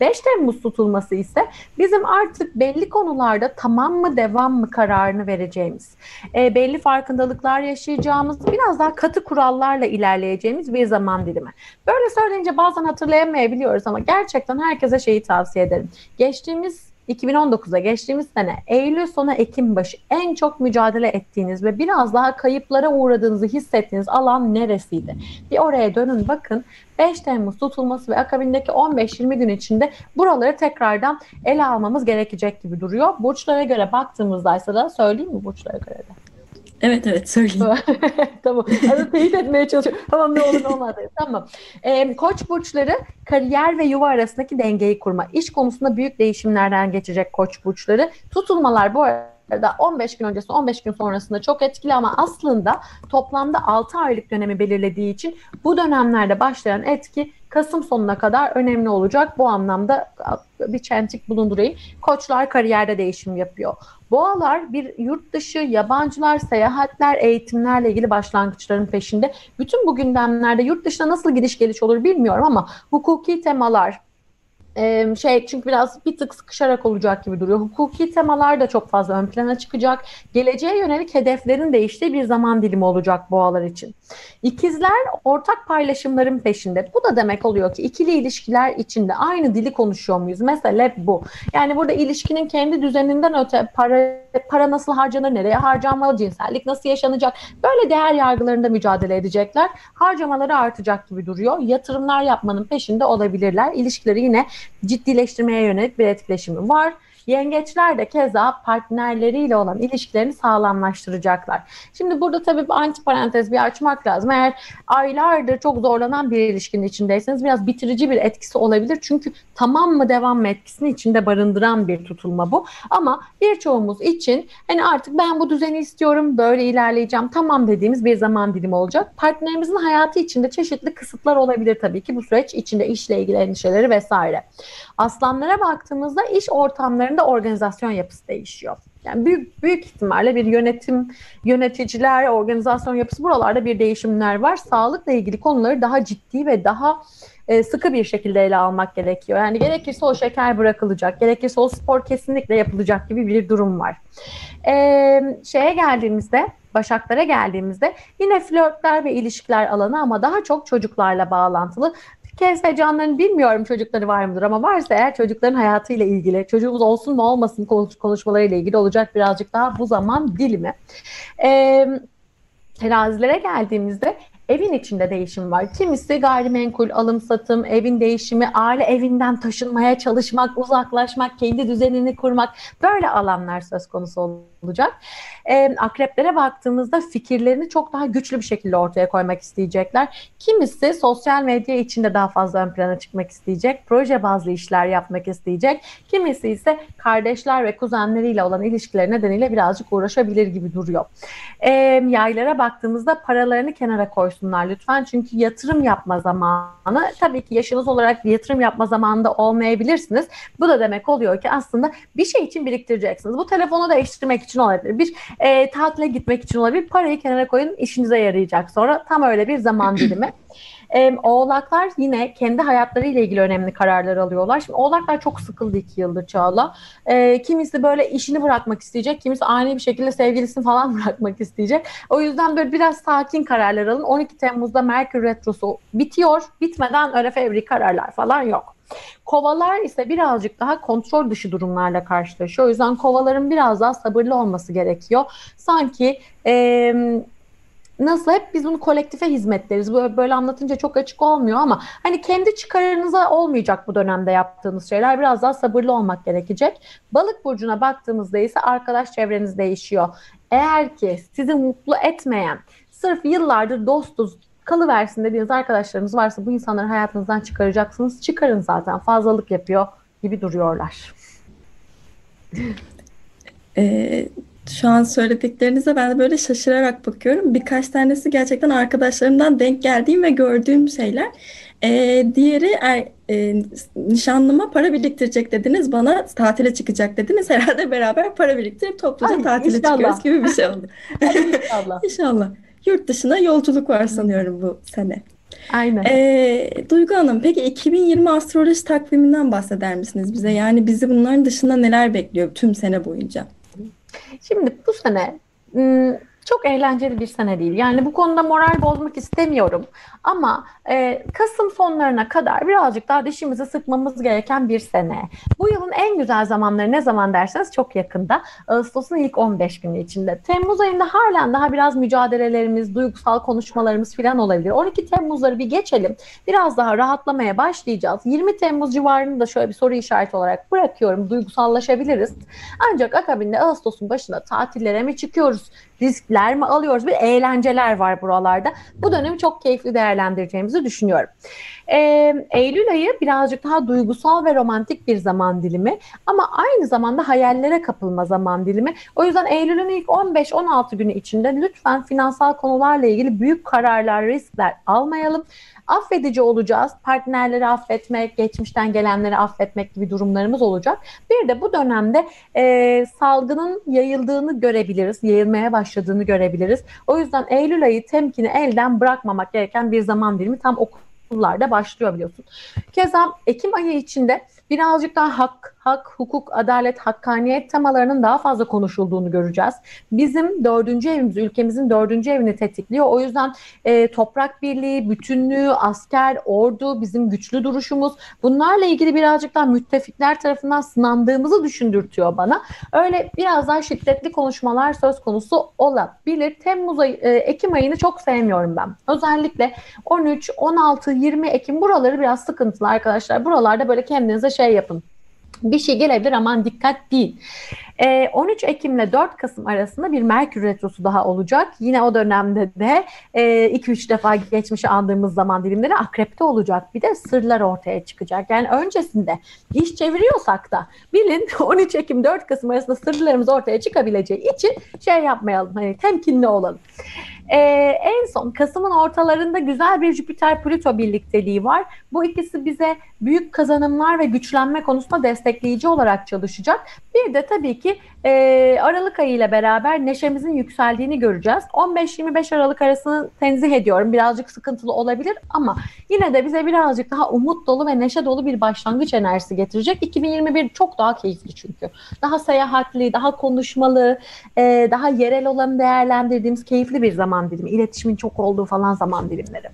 5 Temmuz tutulması ise bizim artık belli konularda tamam mı devam mı kararını vereceğimiz, e, belli farkındalıklar yaşayacağımız, biraz daha katı kurallarla ilerleyeceğimiz bir zaman dilimi. Böyle söyleyince bazen hatırlayamayabiliyoruz ama gerçekten herkese şeyi tavsiye ederim. Geçtiğimiz 2019'a geçtiğimiz sene Eylül sonu Ekim başı en çok mücadele ettiğiniz ve biraz daha kayıplara uğradığınızı hissettiğiniz alan neresiydi? Bir oraya dönün bakın. 5 Temmuz tutulması ve akabindeki 15-20 gün içinde buraları tekrardan ele almamız gerekecek gibi duruyor. Burçlara göre baktığımızda ise da söyleyeyim mi burçlara göre de? Evet evet söyleyeyim. *laughs* tamam. Arada teyit etmeye çalışıyorum. Tamam ne olur ne olmaz. tamam. Ee, koç burçları kariyer ve yuva arasındaki dengeyi kurma. İş konusunda büyük değişimlerden geçecek koç burçları. Tutulmalar bu arada 15 gün öncesi 15 gün sonrasında çok etkili ama aslında toplamda 6 aylık dönemi belirlediği için bu dönemlerde başlayan etki Kasım sonuna kadar önemli olacak. Bu anlamda bir çentik bulundurayım. Koçlar kariyerde değişim yapıyor. Boğalar bir yurt dışı, yabancılar, seyahatler, eğitimlerle ilgili başlangıçların peşinde. Bütün bu gündemlerde yurt dışına nasıl gidiş geliş olur bilmiyorum ama hukuki temalar, şey çünkü biraz bir tık sıkışarak olacak gibi duruyor. Hukuki temalar da çok fazla ön plana çıkacak. Geleceğe yönelik hedeflerin değiştiği bir zaman dilimi olacak boğalar için. İkizler ortak paylaşımların peşinde. Bu da demek oluyor ki ikili ilişkiler içinde aynı dili konuşuyor muyuz? Mesele bu. Yani burada ilişkinin kendi düzeninden öte para para nasıl harcanır, nereye harcanmalı, cinsellik nasıl yaşanacak? Böyle değer yargılarında mücadele edecekler. Harcamaları artacak gibi duruyor. Yatırımlar yapmanın peşinde olabilirler. İlişkileri yine ciddileştirmeye yönelik bir etkileşimi var. Yengeçler de keza partnerleriyle olan ilişkilerini sağlamlaştıracaklar. Şimdi burada tabii bir anti parantez bir açmak lazım. Eğer aylardır çok zorlanan bir ilişkinin içindeyseniz biraz bitirici bir etkisi olabilir. Çünkü tamam mı devam mı etkisini içinde barındıran bir tutulma bu. Ama birçoğumuz için hani artık ben bu düzeni istiyorum, böyle ilerleyeceğim, tamam dediğimiz bir zaman dilimi olacak. Partnerimizin hayatı içinde çeşitli kısıtlar olabilir tabii ki bu süreç içinde işle ilgili endişeleri vesaire. Aslanlara baktığımızda iş ortamlarında organizasyon yapısı değişiyor. Yani büyük büyük ihtimalle bir yönetim, yöneticiler, organizasyon yapısı buralarda bir değişimler var. Sağlıkla ilgili konuları daha ciddi ve daha e, sıkı bir şekilde ele almak gerekiyor. Yani gerekirse o şeker bırakılacak, gerekirse o spor kesinlikle yapılacak gibi bir durum var. E, şeye geldiğimizde, Başaklara geldiğimizde yine flörtler ve ilişkiler alanı ama daha çok çocuklarla bağlantılı kez heyecanlarını bilmiyorum çocukları var mıdır ama varsa eğer çocukların hayatıyla ilgili, çocuğumuz olsun mu olmasın konuşmalarıyla ilgili olacak birazcık daha bu zaman dilimi. Ee, terazilere geldiğimizde evin içinde değişim var. Kimisi gayrimenkul, alım satım, evin değişimi, aile evinden taşınmaya çalışmak, uzaklaşmak, kendi düzenini kurmak böyle alanlar söz konusu oluyor olacak. E, akreplere baktığımızda fikirlerini çok daha güçlü bir şekilde ortaya koymak isteyecekler. Kimisi sosyal medya içinde daha fazla ön plana çıkmak isteyecek. Proje bazlı işler yapmak isteyecek. Kimisi ise kardeşler ve kuzenleriyle olan ilişkileri nedeniyle birazcık uğraşabilir gibi duruyor. E, yaylara baktığımızda paralarını kenara koysunlar lütfen. Çünkü yatırım yapma zamanı tabii ki yaşınız olarak yatırım yapma zamanında olmayabilirsiniz. Bu da demek oluyor ki aslında bir şey için biriktireceksiniz. Bu telefonu değiştirmek için olabilir. Bir e, tatile gitmek için olabilir. Parayı kenara koyun işinize yarayacak sonra. Tam öyle bir zaman dilimi. *clears throat* E, oğlaklar yine kendi hayatları ile ilgili önemli kararlar alıyorlar. Şimdi oğlaklar çok sıkıldı iki yıldır Çağla. E, kimisi böyle işini bırakmak isteyecek, kimisi ani bir şekilde sevgilisini falan *laughs* bırakmak isteyecek. O yüzden böyle biraz sakin kararlar alın. 12 Temmuz'da Merkür Retrosu bitiyor. Bitmeden öyle fevri kararlar falan yok. Kovalar ise birazcık daha kontrol dışı durumlarla karşılaşıyor. O yüzden kovaların biraz daha sabırlı olması gerekiyor. Sanki e, nasıl hep biz bunu kolektife hizmet deriz. Böyle, anlatınca çok açık olmuyor ama hani kendi çıkarınıza olmayacak bu dönemde yaptığınız şeyler. Biraz daha sabırlı olmak gerekecek. Balık burcuna baktığımızda ise arkadaş çevreniz değişiyor. Eğer ki sizi mutlu etmeyen, sırf yıllardır dostuz, kalıversin dediğiniz arkadaşlarınız varsa bu insanları hayatınızdan çıkaracaksınız. Çıkarın zaten fazlalık yapıyor gibi duruyorlar. Ee, şu an söylediklerinize ben de böyle şaşırarak bakıyorum. Birkaç tanesi gerçekten arkadaşlarımdan denk geldiğim ve gördüğüm şeyler. Ee, diğeri er, e, nişanlıma para biriktirecek dediniz. Bana tatile çıkacak dediniz. *laughs* Herhalde beraber para biriktirip topluca Ay, tatile inşallah. çıkıyoruz gibi bir şey oldu. *laughs* İnşallah. *laughs* İnşallah. Yurt dışına yolculuk var sanıyorum bu sene. Aynen. Ee, Duygu Hanım, peki 2020 astroloji takviminden bahseder misiniz bize? Yani bizi bunların dışında neler bekliyor tüm sene boyunca? Şimdi bu sene çok eğlenceli bir sene değil. Yani bu konuda moral bozmak istemiyorum. Ama e, Kasım sonlarına kadar birazcık daha dişimizi sıkmamız gereken bir sene. Bu yılın en güzel zamanları ne zaman derseniz çok yakında. Ağustos'un ilk 15 günü içinde. Temmuz ayında halen daha biraz mücadelelerimiz, duygusal konuşmalarımız falan olabilir. 12 Temmuz'ları bir geçelim. Biraz daha rahatlamaya başlayacağız. 20 Temmuz civarını da şöyle bir soru işareti olarak bırakıyorum. Duygusallaşabiliriz. Ancak akabinde Ağustos'un başında tatillere mi çıkıyoruz? Riskler mi alıyoruz? Bir eğlenceler var buralarda. Bu dönemi çok keyifli değerlendireceğimizi düşünüyorum. Ee, Eylül ayı birazcık daha duygusal ve romantik bir zaman dilimi ama aynı zamanda hayallere kapılma zaman dilimi. O yüzden Eylül'ün ilk 15-16 günü içinde lütfen finansal konularla ilgili büyük kararlar, riskler almayalım affedici olacağız. Partnerleri affetmek, geçmişten gelenleri affetmek gibi durumlarımız olacak. Bir de bu dönemde e, salgının yayıldığını görebiliriz, yayılmaya başladığını görebiliriz. O yüzden Eylül ayı temkini elden bırakmamak gereken bir zaman dilimi tam okullarda başlıyor biliyorsun. Keza Ekim ayı içinde birazcık daha hak, hak, hukuk, adalet, hakkaniyet temalarının daha fazla konuşulduğunu göreceğiz. Bizim dördüncü evimiz, ülkemizin dördüncü evini tetikliyor. O yüzden e, toprak birliği, bütünlüğü, asker, ordu, bizim güçlü duruşumuz bunlarla ilgili birazcık daha müttefikler tarafından sınandığımızı düşündürtüyor bana. Öyle biraz daha şiddetli konuşmalar söz konusu olabilir. Temmuz ayı, e, Ekim ayını çok sevmiyorum ben. Özellikle 13, 16, 20 Ekim buraları biraz sıkıntılı arkadaşlar. Buralarda böyle kendinize şey yapın bir şey gelebilir aman dikkat değil. 13 ee, Ekim ile 4 Kasım arasında bir Merkür Retrosu daha olacak. Yine o dönemde de 2-3 e, defa geçmişi andığımız zaman dilimleri akrepte olacak. Bir de sırlar ortaya çıkacak. Yani öncesinde iş çeviriyorsak da bilin *laughs* 13 Ekim 4 Kasım arasında sırlarımız ortaya çıkabileceği için şey yapmayalım. Hani temkinli olalım. Ee, en son Kasım'ın ortalarında güzel bir Jüpiter-Plüto birlikteliği var. Bu ikisi bize büyük kazanımlar ve güçlenme konusunda destekleyici olarak çalışacak. Bir de tabii ki e, Aralık ayı ile beraber neşemizin yükseldiğini göreceğiz. 15-25 Aralık arasını tenzih ediyorum. Birazcık sıkıntılı olabilir ama yine de bize birazcık daha umut dolu ve neşe dolu bir başlangıç enerjisi getirecek. 2021 çok daha keyifli çünkü. Daha seyahatli, daha konuşmalı, e, daha yerel olanı değerlendirdiğimiz keyifli bir zaman dilimi. İletişimin çok olduğu falan zaman dilimleri.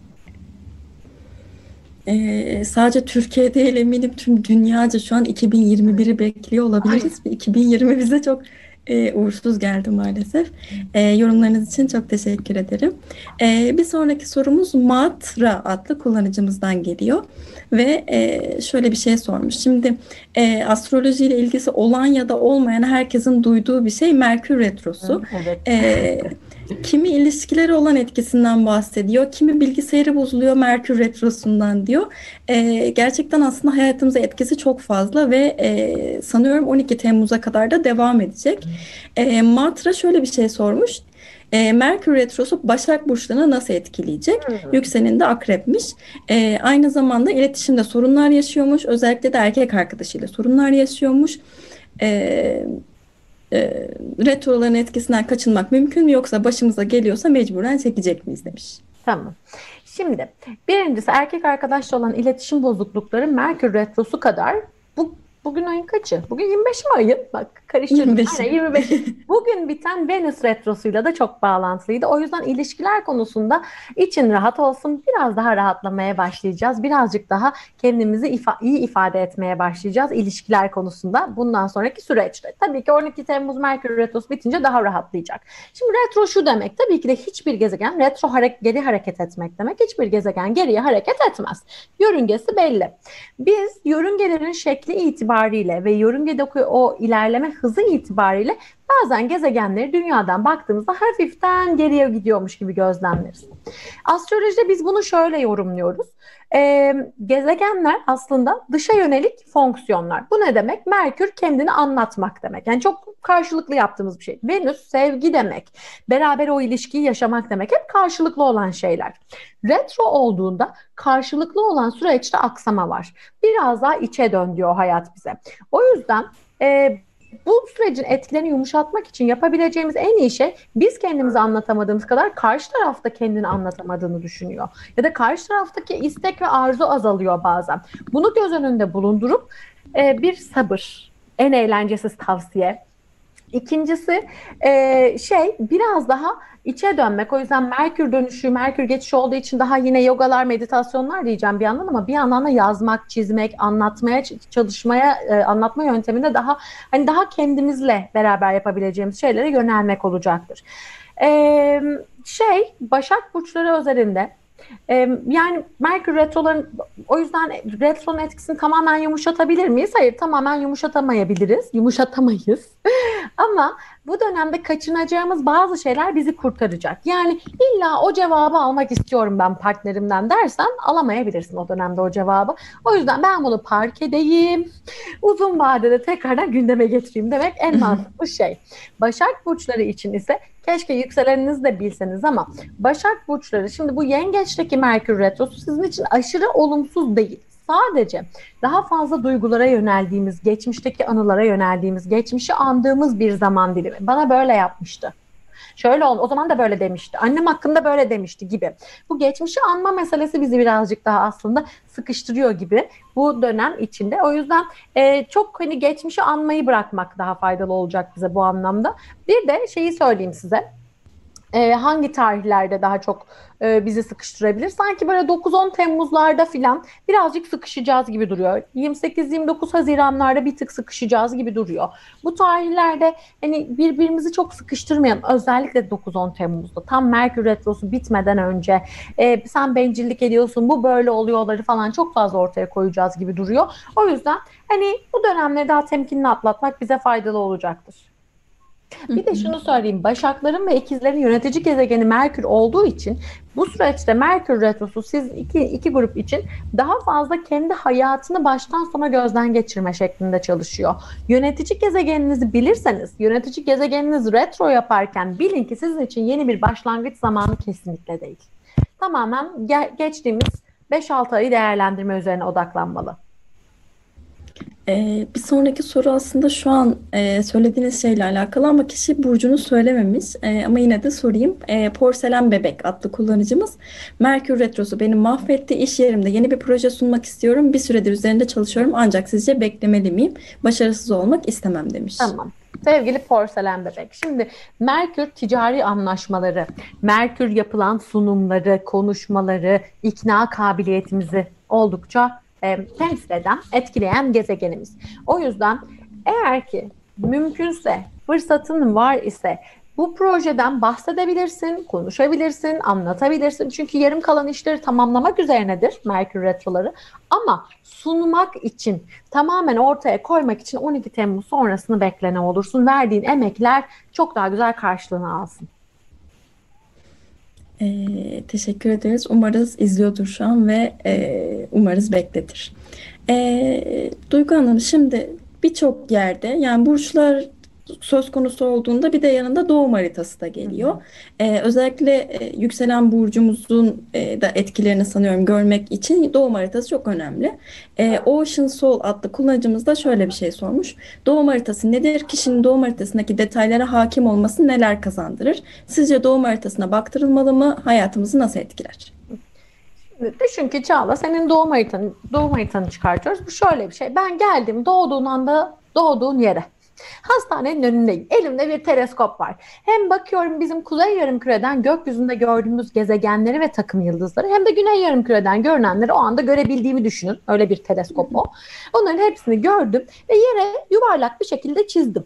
Ee, sadece Türkiye değil eminim tüm dünyaca şu an 2021'i bekliyor olabiliriz. Ay. 2020 bize çok e, uğursuz geldi maalesef. E, yorumlarınız için çok teşekkür ederim. E, bir sonraki sorumuz Matra adlı kullanıcımızdan geliyor. ve e, şöyle bir şey sormuş. Şimdi e, astrolojiyle ilgisi olan ya da olmayan herkesin duyduğu bir şey Merkür Retrosu. Evet. E, *laughs* kimi ilişkileri olan etkisinden bahsediyor, kimi bilgisayarı bozuluyor Merkür Retrosu'ndan diyor. E, gerçekten aslında hayatımıza etkisi çok fazla ve e, sanıyorum 12 Temmuz'a kadar da devam edecek. E, Matra şöyle bir şey sormuş. E, Merkür Retrosu Başak Burçlarına nasıl etkileyecek? Hmm. Yükseleni akrepmiş. E, aynı zamanda iletişimde sorunlar yaşıyormuş. Özellikle de erkek arkadaşıyla sorunlar yaşıyormuş. E, e, retroların etkisinden kaçınmak mümkün mü yoksa başımıza geliyorsa mecburen çekecek miyiz demiş. Tamam. Şimdi birincisi erkek arkadaşla olan iletişim bozuklukları Merkür Retrosu kadar bu Bugün ayın kaçı? Bugün 25 mi ayın? Bak karıştırdım. 25. Aynen 25. *laughs* Bugün biten Venüs retrosuyla da çok bağlantılıydı. O yüzden ilişkiler konusunda için rahat olsun. Biraz daha rahatlamaya başlayacağız. Birazcık daha kendimizi ifa iyi ifade etmeye başlayacağız ilişkiler konusunda bundan sonraki süreçte. Tabii ki 12 Temmuz Merkür retrosu bitince daha rahatlayacak. Şimdi retro şu demek. Tabii ki de hiçbir gezegen retro hareket, geri hareket etmek demek. Hiçbir gezegen geriye hareket etmez. Yörüngesi belli. Biz yörüngelerin şekli itibariyle itibariyle ve yörüngedeki o ilerleme hızı itibariyle bazen gezegenleri dünyadan baktığımızda hafiften geriye gidiyormuş gibi gözlemleriz. Astrolojide biz bunu şöyle yorumluyoruz. Ee, gezegenler aslında dışa yönelik fonksiyonlar. Bu ne demek? Merkür kendini anlatmak demek. Yani çok karşılıklı yaptığımız bir şey. Venüs sevgi demek. Beraber o ilişkiyi yaşamak demek. Hep karşılıklı olan şeyler. Retro olduğunda karşılıklı olan süreçte aksama var. Biraz daha içe dön diyor hayat bize. O yüzden e, bu sürecin etkilerini yumuşatmak için yapabileceğimiz en iyi şey biz kendimizi anlatamadığımız kadar karşı tarafta kendini anlatamadığını düşünüyor. Ya da karşı taraftaki istek ve arzu azalıyor bazen. Bunu göz önünde bulundurup e, bir sabır, en eğlencesiz tavsiye. İkincisi e, şey biraz daha içe dönmek. O yüzden Merkür dönüşü, Merkür geçişi olduğu için daha yine yogalar, meditasyonlar diyeceğim bir yandan ama bir yandan da yazmak, çizmek, anlatmaya çalışmaya, e, anlatma yönteminde daha hani daha kendimizle beraber yapabileceğimiz şeylere yönelmek olacaktır. E, şey, Başak burçları özelinde yani Merkür retroların o yüzden retronun etkisini tamamen yumuşatabilir miyiz? Hayır tamamen yumuşatamayabiliriz. Yumuşatamayız. *laughs* Ama bu dönemde kaçınacağımız bazı şeyler bizi kurtaracak. Yani illa o cevabı almak istiyorum ben partnerimden dersen alamayabilirsin o dönemde o cevabı. O yüzden ben bunu park edeyim. Uzun vadede tekrardan gündeme getireyim demek en *laughs* mantıklı şey. Başak burçları için ise keşke yükseleniniz de bilseniz ama Başak burçları şimdi bu yengeçteki Merkür retrosu sizin için aşırı olumsuz değil sadece daha fazla duygulara yöneldiğimiz, geçmişteki anılara yöneldiğimiz, geçmişi andığımız bir zaman dilimi. Bana böyle yapmıştı. Şöyle oldu, o zaman da böyle demişti. Annem hakkında böyle demişti gibi. Bu geçmişi anma meselesi bizi birazcık daha aslında sıkıştırıyor gibi bu dönem içinde. O yüzden e, çok hani geçmişi anmayı bırakmak daha faydalı olacak bize bu anlamda. Bir de şeyi söyleyeyim size e, hangi tarihlerde daha çok e, bizi sıkıştırabilir? Sanki böyle 9-10 Temmuzlarda filan birazcık sıkışacağız gibi duruyor. 28-29 Haziranlarda bir tık sıkışacağız gibi duruyor. Bu tarihlerde hani birbirimizi çok sıkıştırmayalım. Özellikle 9-10 Temmuz'da tam Merkür Retrosu bitmeden önce e, sen bencillik ediyorsun bu böyle oluyorları falan çok fazla ortaya koyacağız gibi duruyor. O yüzden hani bu dönemleri daha temkinli atlatmak bize faydalı olacaktır. Bir de şunu söyleyeyim. Başakların ve ikizlerin yönetici gezegeni Merkür olduğu için bu süreçte Merkür Retrosu siz iki, iki grup için daha fazla kendi hayatını baştan sona gözden geçirme şeklinde çalışıyor. Yönetici gezegeninizi bilirseniz, yönetici gezegeniniz retro yaparken bilin ki sizin için yeni bir başlangıç zamanı kesinlikle değil. Tamamen ge- geçtiğimiz 5-6 ayı değerlendirme üzerine odaklanmalı. Ee, bir sonraki soru aslında şu an e, söylediğiniz şeyle alakalı ama kişi burcunu söylememiş. E, ama yine de sorayım. E, Porselen Bebek adlı kullanıcımız Merkür Retrosu beni mahvetti. İş yerimde yeni bir proje sunmak istiyorum. Bir süredir üzerinde çalışıyorum ancak sizce beklemeli miyim? Başarısız olmak istemem demiş. Tamam. Sevgili porselen bebek. Şimdi Merkür ticari anlaşmaları, Merkür yapılan sunumları, konuşmaları, ikna kabiliyetimizi oldukça e, temsil eden, etkileyen gezegenimiz. O yüzden eğer ki mümkünse, fırsatın var ise bu projeden bahsedebilirsin, konuşabilirsin, anlatabilirsin. Çünkü yarım kalan işleri tamamlamak üzerinedir Merkür Retroları. Ama sunmak için, tamamen ortaya koymak için 12 Temmuz sonrasını beklene olursun. Verdiğin emekler çok daha güzel karşılığını alsın. Ee, teşekkür ederiz. Umarız izliyordur şu an ve e, umarız bekletir. Ee, Duygu Hanım şimdi birçok yerde yani burçlar söz konusu olduğunda bir de yanında doğum haritası da geliyor. Ee, özellikle e, yükselen burcumuzun e, da etkilerini sanıyorum görmek için doğum haritası çok önemli. E, Ocean Soul adlı kullanıcımız da şöyle bir şey sormuş. Doğum haritası nedir? Kişinin doğum haritasındaki detaylara hakim olması neler kazandırır? Sizce doğum haritasına baktırılmalı mı? Hayatımızı nasıl etkiler? Düşün ki Çağla senin doğum haritanı, doğum haritanı çıkartıyoruz. Bu şöyle bir şey. Ben geldim doğduğun anda doğduğun yere. Hastanenin önündeyim. Elimde bir teleskop var. Hem bakıyorum bizim kuzey yarımküreden gökyüzünde gördüğümüz gezegenleri ve takım yıldızları hem de güney yarımküreden görünenleri o anda görebildiğimi düşünün. Öyle bir teleskop o. Onların hepsini gördüm ve yere yuvarlak bir şekilde çizdim.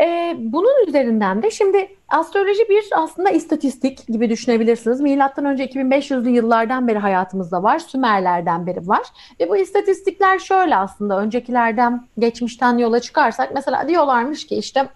Ee, bunun üzerinden de şimdi astroloji bir aslında istatistik gibi düşünebilirsiniz. Milattan önce 2500'lü yıllardan beri hayatımızda var. Sümerlerden beri var. Ve bu istatistikler şöyle aslında öncekilerden geçmişten yola çıkarsak mesela diyorlarmış ki işte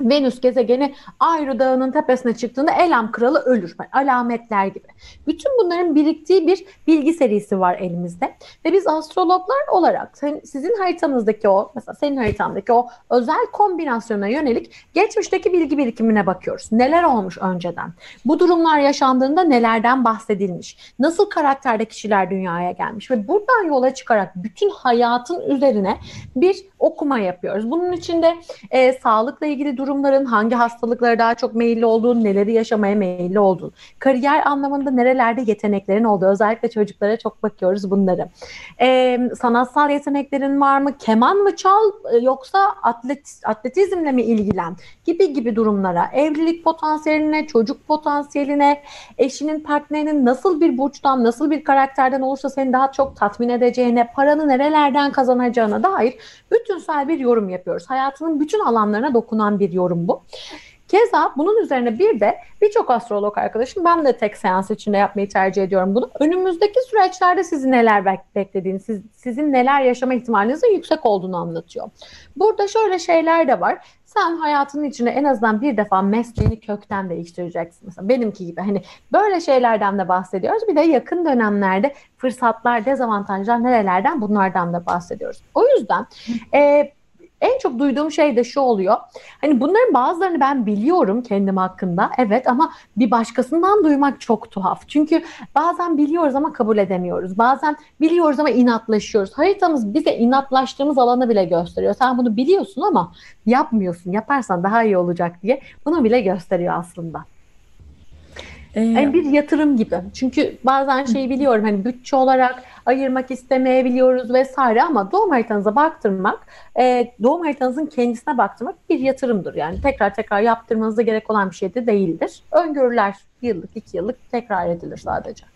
Venüs gezegeni Ayrı Dağı'nın tepesine çıktığında Elam kralı ölür. Yani alametler gibi. Bütün bunların biriktiği bir bilgi serisi var elimizde. Ve biz astrologlar olarak sizin haritanızdaki o, mesela senin haritandaki o özel kombinasyona yönelik geçmişteki bilgi birikimine bakıyoruz. Neler olmuş önceden? Bu durumlar yaşandığında nelerden bahsedilmiş? Nasıl karakterde kişiler dünyaya gelmiş? Ve buradan yola çıkarak bütün hayatın üzerine bir okuma yapıyoruz. Bunun içinde e, sağlıkla ilgili durumların hangi hastalıklara daha çok meyilli olduğunu, neleri yaşamaya meyilli olduğunu, kariyer anlamında nerelerde yeteneklerin olduğu, özellikle çocuklara çok bakıyoruz bunları. Ee, sanatsal yeteneklerin var mı? Keman mı çal e, yoksa atlet, atletizmle mi ilgilen? Gibi gibi durumlara, evlilik potansiyeline, çocuk potansiyeline, eşinin partnerinin nasıl bir burçtan, nasıl bir karakterden olursa seni daha çok tatmin edeceğine, paranı nerelerden kazanacağına dair bütünsel bir yorum yapıyoruz. Hayatının bütün alanlarına dokunan bir yorum bu. Keza bunun üzerine bir de birçok astrolog arkadaşım ben de tek seans içinde yapmayı tercih ediyorum bunu. Önümüzdeki süreçlerde sizi neler beklediğini, siz, sizin neler yaşama ihtimalinizin yüksek olduğunu anlatıyor. Burada şöyle şeyler de var. Sen hayatının içinde en azından bir defa mesleğini kökten değiştireceksin. Mesela benimki gibi hani böyle şeylerden de bahsediyoruz. Bir de yakın dönemlerde fırsatlar, dezavantajlar nerelerden bunlardan da bahsediyoruz. O yüzden e, en çok duyduğum şey de şu oluyor. Hani bunların bazılarını ben biliyorum kendim hakkında. Evet ama bir başkasından duymak çok tuhaf. Çünkü bazen biliyoruz ama kabul edemiyoruz. Bazen biliyoruz ama inatlaşıyoruz. Haritamız bize inatlaştığımız alanı bile gösteriyor. Sen bunu biliyorsun ama yapmıyorsun. Yaparsan daha iyi olacak diye bunu bile gösteriyor aslında. Ee, yani bir yatırım gibi. Çünkü bazen şeyi biliyorum hani bütçe olarak ayırmak istemeyebiliyoruz vesaire ama doğum haritanıza baktırmak, e, doğum haritanızın kendisine baktırmak bir yatırımdır. Yani tekrar tekrar yaptırmanıza gerek olan bir şey de değildir. Öngörüler yıllık, iki yıllık tekrar edilir sadece.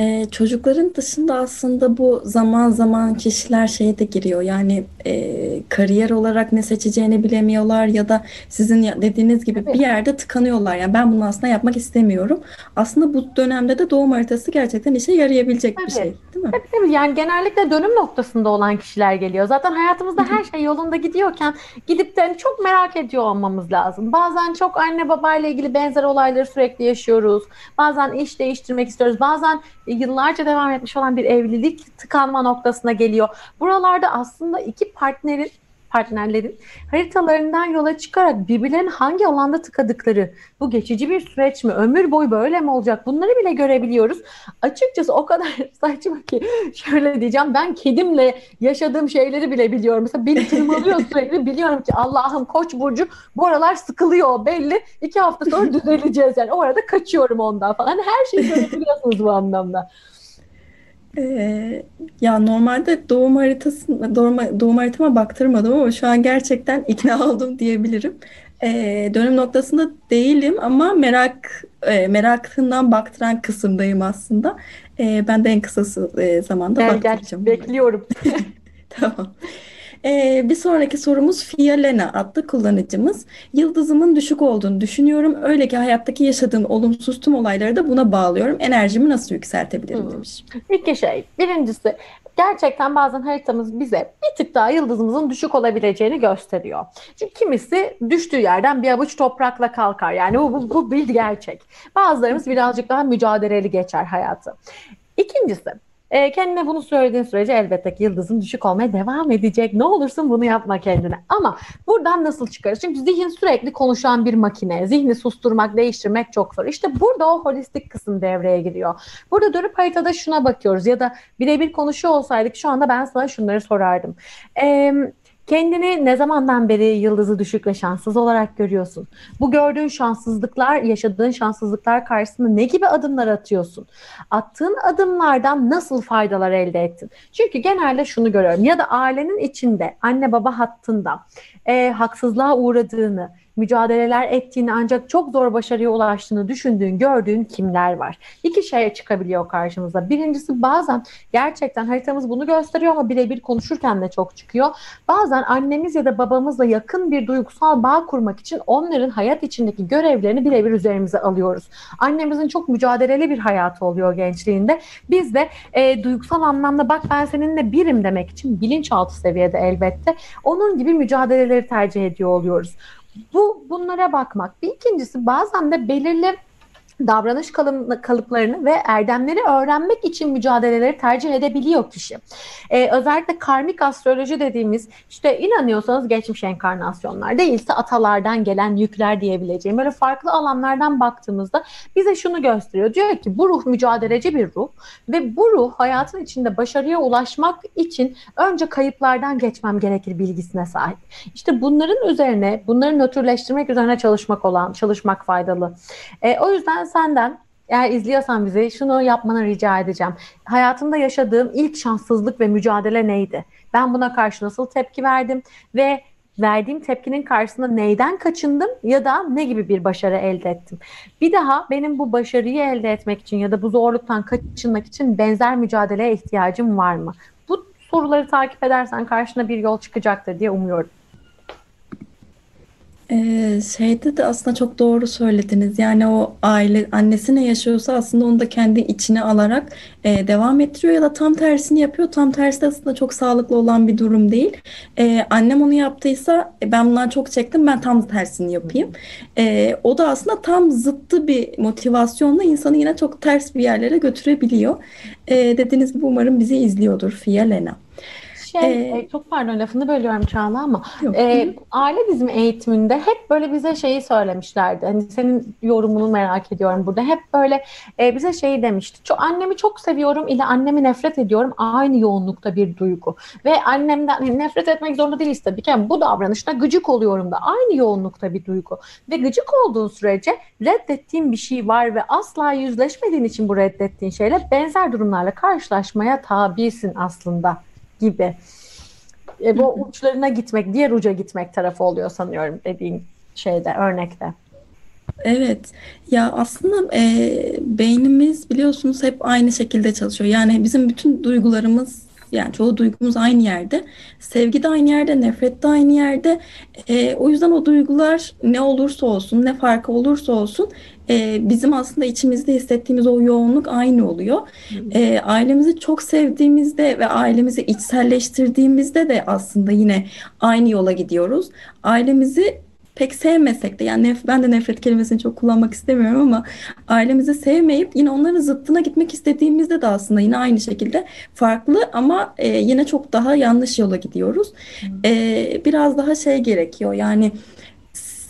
Ee, çocukların dışında aslında bu zaman zaman kişiler şeye de giriyor. Yani e, kariyer olarak ne seçeceğini bilemiyorlar ya da sizin dediğiniz gibi bir yerde tıkanıyorlar. Yani ben bunu aslında yapmak istemiyorum. Aslında bu dönemde de doğum haritası gerçekten işe yarayabilecek bir şey, değil mi? Tabii tabii. Yani genellikle dönüm noktasında olan kişiler geliyor. Zaten hayatımızda her şey yolunda gidiyorken gidip de hani çok merak ediyor olmamız lazım. Bazen çok anne babayla ilgili benzer olayları sürekli yaşıyoruz. Bazen iş değiştirmek istiyoruz. Bazen yıllarca devam etmiş olan bir evlilik tıkanma noktasına geliyor. Buralarda aslında iki partnerin partnerlerin haritalarından yola çıkarak birbirlerinin hangi alanda tıkadıkları, bu geçici bir süreç mi, ömür boyu böyle mi olacak bunları bile görebiliyoruz. Açıkçası o kadar *laughs* saçma ki şöyle diyeceğim ben kedimle yaşadığım şeyleri bile biliyorum. Mesela beni tırmalıyor *laughs* sürekli biliyorum ki Allah'ım koç burcu bu aralar sıkılıyor belli. iki hafta sonra düzeleceğiz yani o arada kaçıyorum ondan falan. Her şeyi görebiliyorsunuz bu anlamda. Ee, ya normalde doğum haritası doğum, doğum haritama baktırmadım ama şu an gerçekten ikna *laughs* oldum diyebilirim. Ee, dönüm noktasında değilim ama merak e, merakından baktıran kısımdayım aslında. Ee, ben de en kısa e, zamanda gel, baktıracağım. Gel, bekliyorum. *laughs* tamam. Ee, bir sonraki sorumuz Fialena adlı kullanıcımız. Yıldızımın düşük olduğunu düşünüyorum. Öyle ki hayattaki yaşadığım olumsuz tüm olayları da buna bağlıyorum. Enerjimi nasıl yükseltebilirim hmm. demiş. İki şey. Birincisi gerçekten bazen haritamız bize bir tık daha yıldızımızın düşük olabileceğini gösteriyor. Çünkü kimisi düştüğü yerden bir avuç toprakla kalkar. Yani bu, bu, bu bir gerçek. Bazılarımız birazcık daha mücadeleli geçer hayatı. İkincisi e, kendine bunu söylediğin sürece elbette ki yıldızın düşük olmaya devam edecek. Ne olursun bunu yapma kendine. Ama buradan nasıl çıkarız? Çünkü zihin sürekli konuşan bir makine. Zihni susturmak, değiştirmek çok zor. İşte burada o holistik kısım devreye giriyor. Burada dönüp haritada şuna bakıyoruz ya da birebir konuşuyor olsaydık şu anda ben sana şunları sorardım. Eee Kendini ne zamandan beri yıldızı düşük ve şanssız olarak görüyorsun? Bu gördüğün şanssızlıklar, yaşadığın şanssızlıklar karşısında ne gibi adımlar atıyorsun? Attığın adımlardan nasıl faydalar elde ettin? Çünkü genelde şunu görüyorum ya da ailenin içinde anne baba hattında e, haksızlığa uğradığını, mücadeleler ettiğini ancak çok zor başarıya ulaştığını düşündüğün, gördüğün kimler var? İki şeye çıkabiliyor karşımıza. Birincisi bazen gerçekten haritamız bunu gösteriyor ama birebir konuşurken de çok çıkıyor. Bazen annemiz ya da babamızla yakın bir duygusal bağ kurmak için onların hayat içindeki görevlerini birebir üzerimize alıyoruz. Annemizin çok mücadeleli bir hayatı oluyor gençliğinde. Biz de e, duygusal anlamda bak ben seninle birim demek için bilinçaltı seviyede elbette onun gibi mücadeleleri tercih ediyor oluyoruz. Bu bunlara bakmak. Bir ikincisi bazen de belirli davranış kalıplarını ve erdemleri öğrenmek için mücadeleleri tercih edebiliyor kişi. Ee, özellikle karmik astroloji dediğimiz işte inanıyorsanız geçmiş enkarnasyonlar değilse atalardan gelen yükler diyebileceğim böyle farklı alanlardan baktığımızda bize şunu gösteriyor. Diyor ki bu ruh mücadeleci bir ruh ve bu ruh hayatın içinde başarıya ulaşmak için önce kayıplardan geçmem gerekir bilgisine sahip. İşte bunların üzerine bunları nötrleştirmek üzerine çalışmak olan çalışmak faydalı. Ee, o yüzden senden eğer izliyorsan bizi şunu yapmanı rica edeceğim. Hayatımda yaşadığım ilk şanssızlık ve mücadele neydi? Ben buna karşı nasıl tepki verdim ve verdiğim tepkinin karşısında neyden kaçındım ya da ne gibi bir başarı elde ettim. Bir daha benim bu başarıyı elde etmek için ya da bu zorluktan kaçınmak için benzer mücadeleye ihtiyacım var mı? Bu soruları takip edersen karşına bir yol çıkacaktır diye umuyorum. Ee, şeyde de aslında çok doğru söylediniz. Yani o aile annesi ne yaşıyorsa aslında onu da kendi içine alarak e, devam ettiriyor ya da tam tersini yapıyor. Tam tersi de aslında çok sağlıklı olan bir durum değil. E, annem onu yaptıysa e, ben bundan çok çektim ben tam tersini yapayım. E, o da aslında tam zıttı bir motivasyonla insanı yine çok ters bir yerlere götürebiliyor. E, dediğiniz gibi umarım bizi izliyordur Fia Lena. Şey, ee, çok pardon lafını bölüyorum Çağla ama e, aile dizimi eğitiminde hep böyle bize şeyi söylemişlerdi. Hani senin yorumunu merak ediyorum burada. Hep böyle e, bize şeyi demişti. Çok, annemi çok seviyorum ile annemi nefret ediyorum aynı yoğunlukta bir duygu. Ve annemden hani nefret etmek zorunda değiliz tabii ki. Yani bu davranışta gıcık oluyorum da aynı yoğunlukta bir duygu. Ve gıcık olduğun sürece reddettiğin bir şey var ve asla yüzleşmediğin için bu reddettiğin şeyle benzer durumlarla karşılaşmaya tabisin aslında gibi. E, bu uçlarına gitmek, diğer uca gitmek tarafı oluyor sanıyorum dediğin şeyde, örnekte. Evet. Ya aslında e, beynimiz biliyorsunuz hep aynı şekilde çalışıyor. Yani bizim bütün duygularımız yani çoğu duygumuz aynı yerde. Sevgi de aynı yerde, nefret de aynı yerde. E, o yüzden o duygular ne olursa olsun, ne farkı olursa olsun e, bizim aslında içimizde hissettiğimiz o yoğunluk aynı oluyor. E, ailemizi çok sevdiğimizde ve ailemizi içselleştirdiğimizde de aslında yine aynı yola gidiyoruz. Ailemizi pek sevmesek de yani nef- ben de nefret kelimesini çok kullanmak istemiyorum ama ailemizi sevmeyip yine onların zıttına gitmek istediğimizde de aslında yine aynı şekilde farklı ama e, yine çok daha yanlış yola gidiyoruz. E, biraz daha şey gerekiyor yani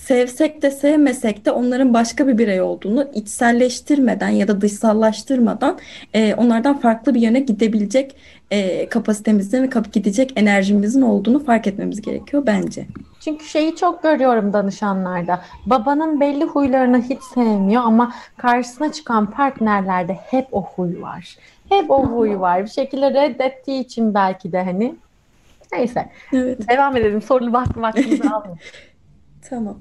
sevsek de sevmesek de onların başka bir birey olduğunu içselleştirmeden ya da dışsallaştırmadan e, onlardan farklı bir yöne gidebilecek e, kapasitemizin ve gidecek enerjimizin olduğunu fark etmemiz gerekiyor bence. Çünkü şeyi çok görüyorum danışanlarda. Babanın belli huylarını hiç sevmiyor ama karşısına çıkan partnerlerde hep o huy var. Hep o huy var. Bir şekilde reddettiği için belki de hani Neyse. Evet. Devam edelim. Soru vakti vaktimizi almayalım. Tamam.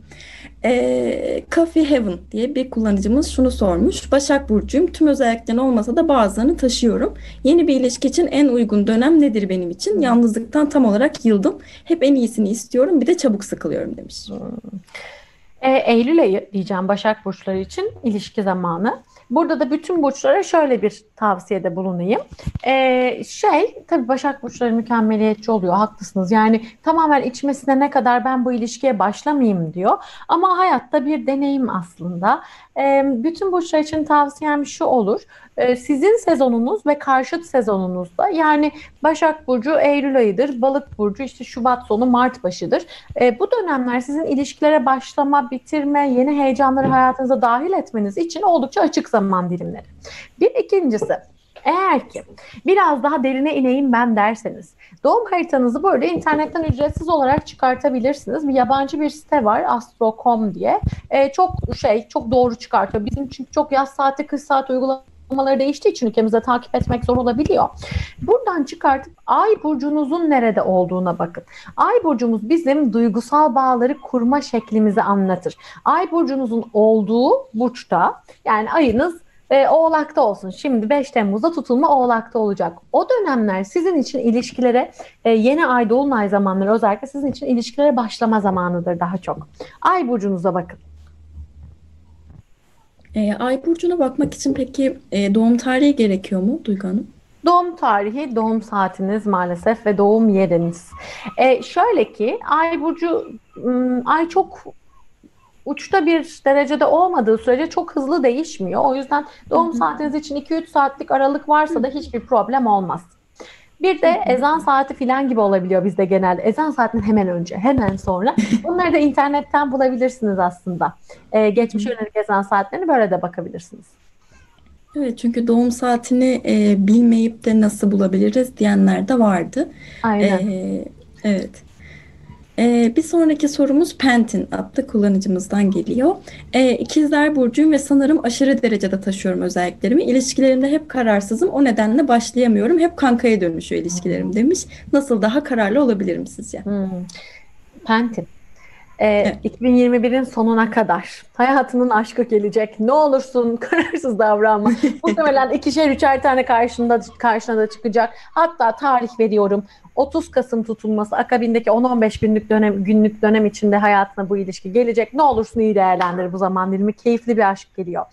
Ee, Coffee Heaven diye bir kullanıcımız şunu sormuş. Başak Burcu'yum. Tüm özelliklerini olmasa da bazılarını taşıyorum. Yeni bir ilişki için en uygun dönem nedir benim için? Yalnızlıktan tam olarak yıldım. Hep en iyisini istiyorum. Bir de çabuk sıkılıyorum demiş. Hmm. E, Eylül ayı diyeceğim Başak Burçları için ilişki zamanı. Burada da bütün burçlara şöyle bir tavsiyede bulunayım. Ee, şey tabii Başak Burçları mükemmeliyetçi oluyor haklısınız. Yani tamamen içmesine ne kadar ben bu ilişkiye başlamayayım diyor. Ama hayatta bir deneyim aslında. Ee, bütün burçlar için tavsiyem şu olur. Ee, sizin sezonunuz ve karşıt sezonunuzda yani Başak Burcu Eylül ayıdır, Balık Burcu işte Şubat sonu Mart başıdır. Ee, bu dönemler sizin ilişkilere başlama, bitirme, yeni heyecanları hayatınıza dahil etmeniz için oldukça açık zaman dilimleri. Bir ikincisi eğer ki biraz daha derine ineyim ben derseniz doğum haritanızı böyle internetten ücretsiz olarak çıkartabilirsiniz. Bir yabancı bir site var astro.com diye. Ee, çok şey çok doğru çıkartıyor. Bizim çünkü çok yaz saati kış saat uygulama uygulamaları değiştiği için ülkemizde takip etmek zor olabiliyor. Buradan çıkartıp ay burcunuzun nerede olduğuna bakın. Ay burcumuz bizim duygusal bağları kurma şeklimizi anlatır. Ay burcunuzun olduğu burçta yani ayınız e, Oğlak'ta olsun. Şimdi 5 Temmuz'da tutulma Oğlak'ta olacak. O dönemler sizin için ilişkilere e, yeni ay dolunay zamanları özellikle sizin için ilişkilere başlama zamanıdır daha çok. Ay burcunuza bakın. E, ay burcuna bakmak için peki e, doğum tarihi gerekiyor mu Duygu Hanım? Doğum tarihi, doğum saatiniz maalesef ve doğum yeriniz. E, şöyle ki ay burcu ay çok uçta bir derecede olmadığı sürece çok hızlı değişmiyor. O yüzden doğum saatiniz için 2-3 saatlik aralık varsa da hiçbir problem olmaz. Bir de ezan saati filan gibi olabiliyor bizde genelde. Ezan saatinin hemen önce, hemen sonra. Bunları da internetten bulabilirsiniz aslında. Ee, geçmiş yönelik ezan saatlerini böyle de bakabilirsiniz. Evet çünkü doğum saatini e, bilmeyip de nasıl bulabiliriz diyenler de vardı. Aynen. Ee, evet. Ee, bir sonraki sorumuz Pentin adlı kullanıcımızdan geliyor. Ee, ikizler burcuyum ve sanırım aşırı derecede taşıyorum özelliklerimi. İlişkilerimde hep kararsızım. O nedenle başlayamıyorum. Hep kankaya dönüşüyor ilişkilerim demiş. Nasıl daha kararlı olabilirim sizce? Hmm. Pentin. Ee, evet. 2021'in sonuna kadar hayatının aşkı gelecek. Ne olursun *laughs* kararsız davranma. *laughs* Muhtemelen ikişer üçer tane karşında karşına da çıkacak. Hatta tarih veriyorum. 30 Kasım tutulması akabindeki 10-15 günlük dönem günlük dönem içinde hayatına bu ilişki gelecek. Ne olursun iyi değerlendir bu zaman dilimi. Keyifli bir aşk geliyor.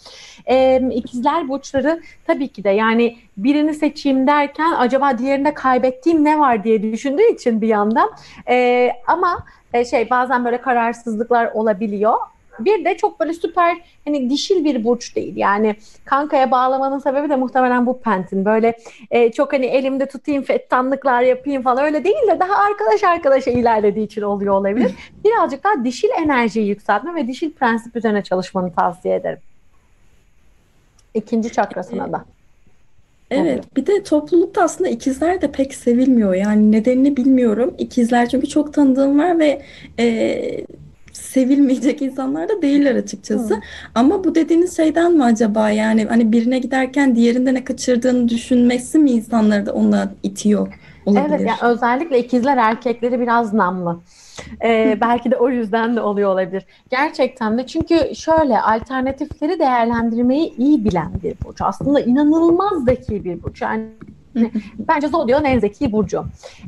Ee, ikizler burçları tabii ki de yani birini seçeyim derken acaba diğerinde kaybettiğim ne var diye düşündüğü için bir yandan. Ee, ama e, şey bazen böyle kararsızlıklar olabiliyor. Bir de çok böyle süper hani dişil bir burç değil. Yani kankaya bağlamanın sebebi de muhtemelen bu pentin. Böyle e, çok hani elimde tutayım fettanlıklar yapayım falan öyle değil de daha arkadaş arkadaşa ilerlediği için oluyor olabilir. *laughs* Birazcık daha dişil enerjiyi yükseltme ve dişil prensip üzerine çalışmanı tavsiye ederim. İkinci çakrasına da. Evet, bir de toplulukta aslında ikizler de pek sevilmiyor. Yani nedenini bilmiyorum. İkizler çünkü çok tanıdığım var ve e, sevilmeyecek insanlar da değiller açıkçası. Hı. Ama bu dediğiniz şeyden mi acaba yani hani birine giderken diğerinde ne kaçırdığını düşünmesi mi insanları da ona itiyor olabilir? Evet, yani özellikle ikizler erkekleri biraz namlı. Ee, belki de o yüzden de oluyor olabilir. Gerçekten de çünkü şöyle alternatifleri değerlendirmeyi iyi bilen bir burç. Aslında inanılmaz zeki bir burç. Yani bence Zodya'nın en zeki burcu.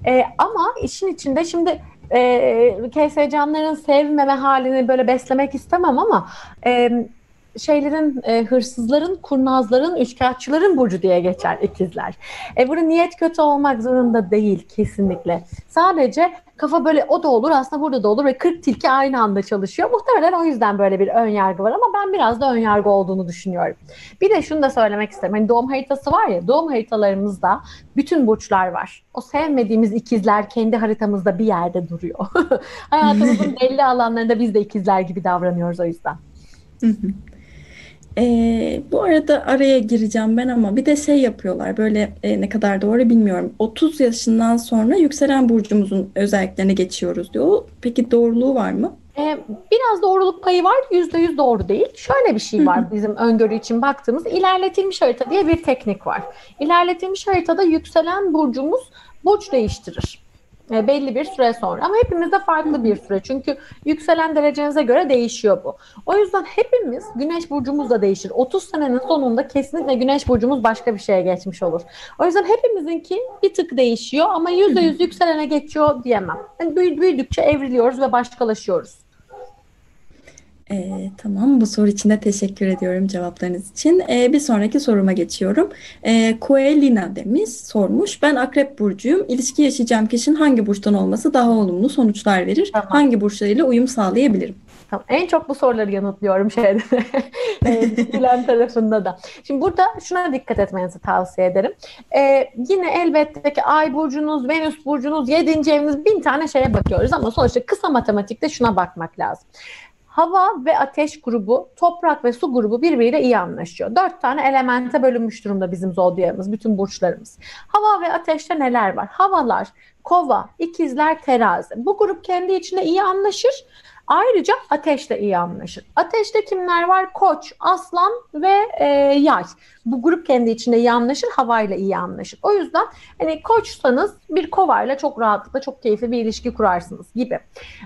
Ee, ama işin içinde şimdi e, KS canların sevmeme halini böyle beslemek istemem ama e, şeylerin e, hırsızların, kurnazların, üçkağıtçıların burcu diye geçer ikizler. E, burada niyet kötü olmak zorunda değil kesinlikle. Sadece kafa böyle o da olur aslında burada da olur ve 40 tilki aynı anda çalışıyor. Muhtemelen o yüzden böyle bir ön yargı var ama ben biraz da ön yargı olduğunu düşünüyorum. Bir de şunu da söylemek isterim. Hani doğum haritası var ya doğum haritalarımızda bütün burçlar var. O sevmediğimiz ikizler kendi haritamızda bir yerde duruyor. *laughs* Hayatımızın *laughs* belli alanlarında biz de ikizler gibi davranıyoruz o yüzden. Ee, bu arada araya gireceğim ben ama bir de şey yapıyorlar böyle e, ne kadar doğru bilmiyorum. 30 yaşından sonra yükselen burcumuzun özelliklerine geçiyoruz diyor. Peki doğruluğu var mı? Ee, biraz doğruluk payı var. Yüzde yüz doğru değil. Şöyle bir şey var bizim öngörü için baktığımız ilerletilmiş harita diye bir teknik var. İlerletilmiş haritada yükselen burcumuz burç değiştirir. E, belli bir süre sonra. Ama hepimizde farklı bir süre. Çünkü yükselen derecenize göre değişiyor bu. O yüzden hepimiz güneş burcumuz da değişir. 30 senenin sonunda kesinlikle güneş burcumuz başka bir şeye geçmiş olur. O yüzden hepimizinki bir tık değişiyor ama %100 yükselene geçiyor diyemem. Yani büyüdükçe evriliyoruz ve başkalaşıyoruz. E, tamam bu soru için de teşekkür ediyorum cevaplarınız için. E, bir sonraki soruma geçiyorum. E, Koelina demiş, sormuş. Ben Akrep Burcu'yum. İlişki yaşayacağım kişinin hangi burçtan olması daha olumlu sonuçlar verir? Tamam. Hangi burçlarıyla uyum sağlayabilirim? Tamam. En çok bu soruları yanıtlıyorum şeyde Bilen *laughs* tarafında da. Şimdi burada şuna dikkat etmenizi tavsiye ederim. Ee, yine elbette ki Ay burcunuz, Venüs burcunuz, 7. eviniz bin tane şeye bakıyoruz ama sonuçta kısa matematikte şuna bakmak lazım. Hava ve ateş grubu, toprak ve su grubu birbiriyle iyi anlaşıyor. Dört tane elemente bölünmüş durumda bizim zodyağımız, bütün burçlarımız. Hava ve ateşte neler var? Havalar, kova, ikizler, terazi. Bu grup kendi içinde iyi anlaşır. Ayrıca ateşle iyi anlaşır. Ateşte kimler var? Koç, aslan ve e, yay. Bu grup kendi içinde iyi anlaşır, havayla iyi anlaşır. O yüzden hani koçsanız bir kovayla çok rahatlıkla çok keyifli bir ilişki kurarsınız gibi.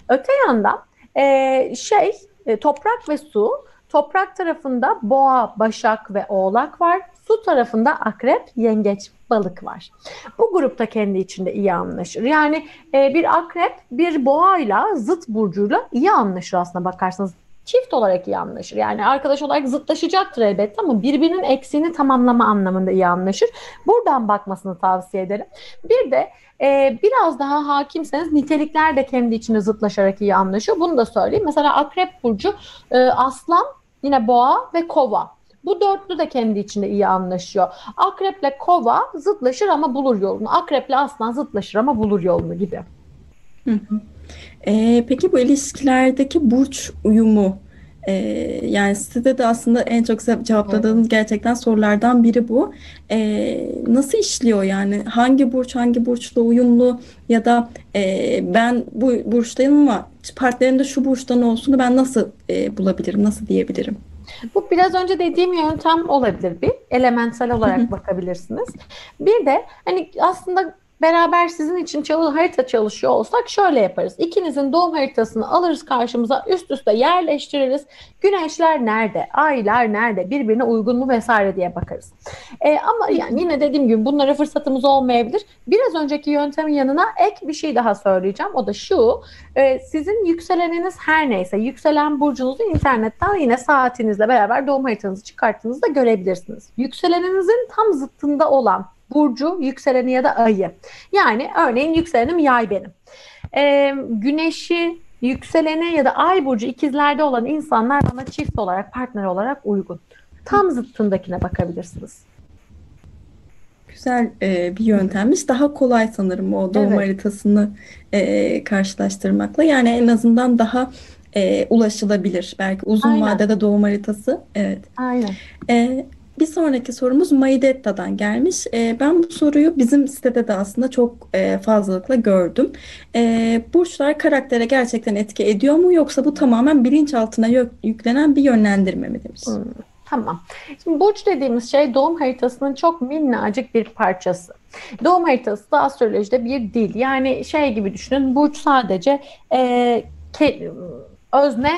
Öte yandan e, şey e, toprak ve su. Toprak tarafında boğa, başak ve oğlak var. Su tarafında akrep, yengeç, balık var. Bu grupta kendi içinde iyi anlaşır. Yani e, bir akrep bir boğayla zıt burcuyla iyi anlaşır aslında bakarsanız çift olarak iyi anlaşır. Yani arkadaş olarak zıtlaşacaktır elbette ama birbirinin eksiğini tamamlama anlamında iyi anlaşır. Buradan bakmasını tavsiye ederim. Bir de e, biraz daha hakimseniz nitelikler de kendi içinde zıtlaşarak iyi anlaşıyor. Bunu da söyleyeyim. Mesela Akrep Burcu e, Aslan, yine Boğa ve Kova. Bu dörtlü de kendi içinde iyi anlaşıyor. Akreple kova zıtlaşır ama bulur yolunu. Akreple aslan zıtlaşır ama bulur yolunu gibi. Hı hı. Ee, peki bu ilişkilerdeki burç uyumu ee, yani size de aslında en çok cevapladığınız gerçekten sorulardan biri bu. Ee, nasıl işliyor yani? Hangi burç hangi burçla uyumlu ya da e, ben bu burçtayım ama partnerim de şu burçtan olsun ben nasıl e, bulabilirim, nasıl diyebilirim? Bu biraz önce dediğim yöntem olabilir bir. Elementsel olarak bakabilirsiniz. Bir de hani aslında beraber sizin için çalı harita çalışıyor olsak şöyle yaparız. İkinizin doğum haritasını alırız karşımıza üst üste yerleştiririz. Güneşler nerede? Aylar nerede? Birbirine uygun mu vesaire diye bakarız. E, ama yani yine dediğim gibi bunlara fırsatımız olmayabilir. Biraz önceki yöntemin yanına ek bir şey daha söyleyeceğim. O da şu. E, sizin yükseleniniz her neyse yükselen burcunuzu internetten yine saatinizle beraber doğum haritanızı çıkarttığınızda görebilirsiniz. Yükseleninizin tam zıttında olan burcu, yükseleni ya da ayı. Yani örneğin yükselenim yay benim. Ee, güneşi, yükseleni ya da ay burcu ikizlerde olan insanlar bana çift olarak, partner olarak uygun. Tam zıttındakine bakabilirsiniz. Güzel e, bir yöntemmiş. Daha kolay sanırım o doğum evet. haritasını e, karşılaştırmakla. Yani en azından daha e, ulaşılabilir. Belki uzun Aynen. vadede doğum haritası. Evet. Aynen. E, bir sonraki sorumuz Maidetta'dan gelmiş. E, ben bu soruyu bizim sitede de aslında çok e, fazlalıkla gördüm. E, burçlar karaktere gerçekten etki ediyor mu yoksa bu tamamen bilinçaltına yüklenen bir yönlendirme mi demiş. Hmm, tamam. Şimdi burç dediğimiz şey doğum haritasının çok minnacık bir parçası. Doğum haritası da astrolojide bir dil. Yani şey gibi düşünün. Burç sadece e, ke, özne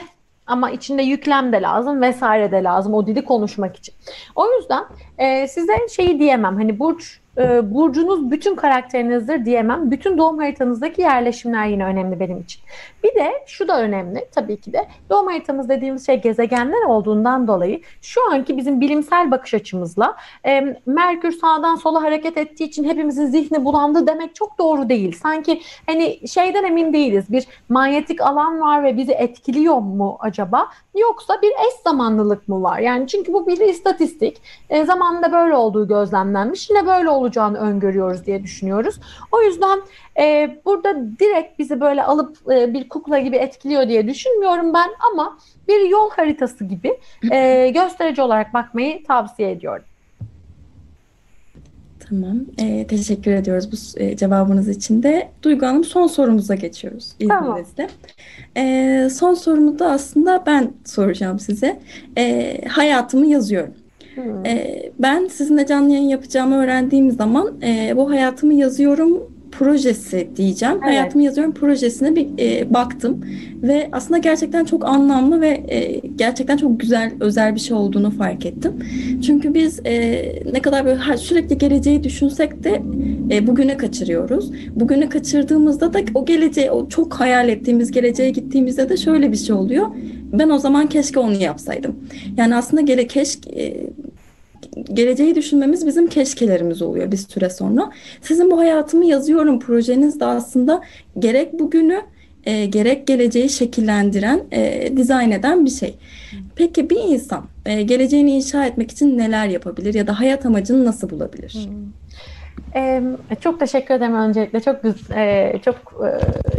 ama içinde yüklem de lazım vesaire de lazım o dili konuşmak için. O yüzden e, size şeyi diyemem hani burç e, burcunuz bütün karakterinizdir diyemem. Bütün doğum haritanızdaki yerleşimler yine önemli benim için. Bir de şu da önemli tabii ki de doğum haritamız dediğimiz şey gezegenler olduğundan dolayı şu anki bizim bilimsel bakış açımızla e, Merkür sağdan sola hareket ettiği için hepimizin zihni bulandı demek çok doğru değil. Sanki hani şeyden emin değiliz. Bir manyetik alan var ve bizi etkiliyor mu acaba? Yoksa bir eş zamanlılık mı var? Yani çünkü bu bir istatistik. E, zamanında böyle olduğu gözlemlenmiş. Yine böyle olacağını öngörüyoruz diye düşünüyoruz. O yüzden e, burada direkt bizi böyle alıp e, bir kukla gibi etkiliyor diye düşünmüyorum ben ama bir yol haritası gibi e, *laughs* gösterici olarak bakmayı tavsiye ediyorum. Tamam. Ee, teşekkür ediyoruz bu e, cevabınız için de. Duygu Hanım son sorumuza geçiyoruz izninizle. Tamam. Ee, son sorumu da aslında ben soracağım size. Ee, hayatımı yazıyorum. Hmm. Ee, ben sizinle canlı yayın yapacağımı öğrendiğim zaman e, bu hayatımı yazıyorum projesi diyeceğim. Evet. Hayatımı yazıyorum projesine bir e, baktım ve aslında gerçekten çok anlamlı ve e, gerçekten çok güzel özel bir şey olduğunu fark ettim. Çünkü biz e, ne kadar böyle sürekli geleceği düşünsek de e, bugüne kaçırıyoruz. Bugüne kaçırdığımızda da o geleceği, o çok hayal ettiğimiz geleceğe gittiğimizde de şöyle bir şey oluyor. Ben o zaman keşke onu yapsaydım. Yani aslında gele keşke e, geleceği düşünmemiz bizim keşkelerimiz oluyor bir süre sonra. Sizin bu hayatımı yazıyorum projeniz de aslında gerek bugünü e, gerek geleceği şekillendiren, e, dizayn eden bir şey. Peki bir insan e, geleceğini inşa etmek için neler yapabilir ya da hayat amacını nasıl bulabilir? Hmm. Ee, çok teşekkür ederim öncelikle. Çok e, çok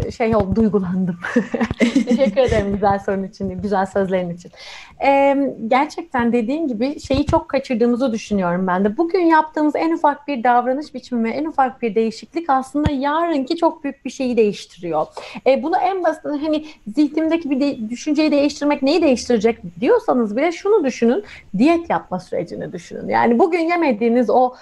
e, şey oldu, duygulandım. *laughs* teşekkür ederim güzel sorun için, güzel sözlerin için. Ee, gerçekten dediğin gibi şeyi çok kaçırdığımızı düşünüyorum ben de. Bugün yaptığımız en ufak bir davranış biçimi, en ufak bir değişiklik aslında yarınki çok büyük bir şeyi değiştiriyor. Ee, bunu en basit hani zihnimdeki bir de, düşünceyi değiştirmek neyi değiştirecek diyorsanız bile şunu düşünün. Diyet yapma sürecini düşünün. Yani bugün yemediğiniz o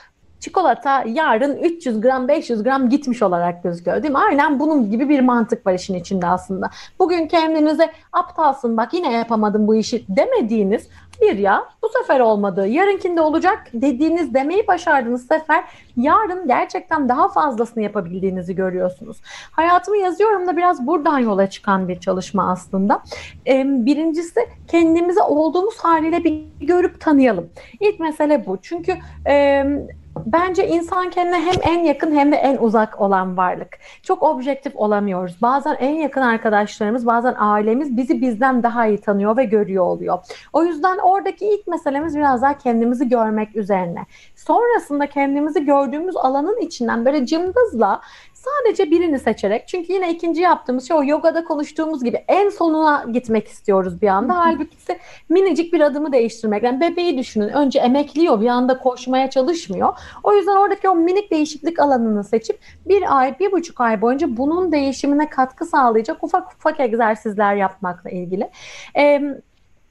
çikolata yarın 300 gram 500 gram gitmiş olarak gözüküyor değil mi? Aynen bunun gibi bir mantık var işin içinde aslında. Bugün kendinize aptalsın bak yine yapamadım bu işi demediğiniz bir ya bu sefer olmadı yarınkinde olacak dediğiniz demeyi başardığınız sefer yarın gerçekten daha fazlasını yapabildiğinizi görüyorsunuz. Hayatımı yazıyorum da biraz buradan yola çıkan bir çalışma aslında. Birincisi kendimizi olduğumuz haliyle bir görüp tanıyalım. İlk mesele bu. Çünkü Bence insan kendine hem en yakın hem de en uzak olan varlık. Çok objektif olamıyoruz. Bazen en yakın arkadaşlarımız, bazen ailemiz bizi bizden daha iyi tanıyor ve görüyor oluyor. O yüzden oradaki ilk meselemiz biraz daha kendimizi görmek üzerine. Sonrasında kendimizi gördüğümüz alanın içinden böyle cımbızla Sadece birini seçerek çünkü yine ikinci yaptığımız şey o yogada konuştuğumuz gibi en sonuna gitmek istiyoruz bir anda. Halbuki ise minicik bir adımı değiştirmek. Yani bebeği düşünün. Önce emekliyor bir anda koşmaya çalışmıyor. O yüzden oradaki o minik değişiklik alanını seçip bir ay, bir buçuk ay boyunca bunun değişimine katkı sağlayacak ufak ufak egzersizler yapmakla ilgili. Ee,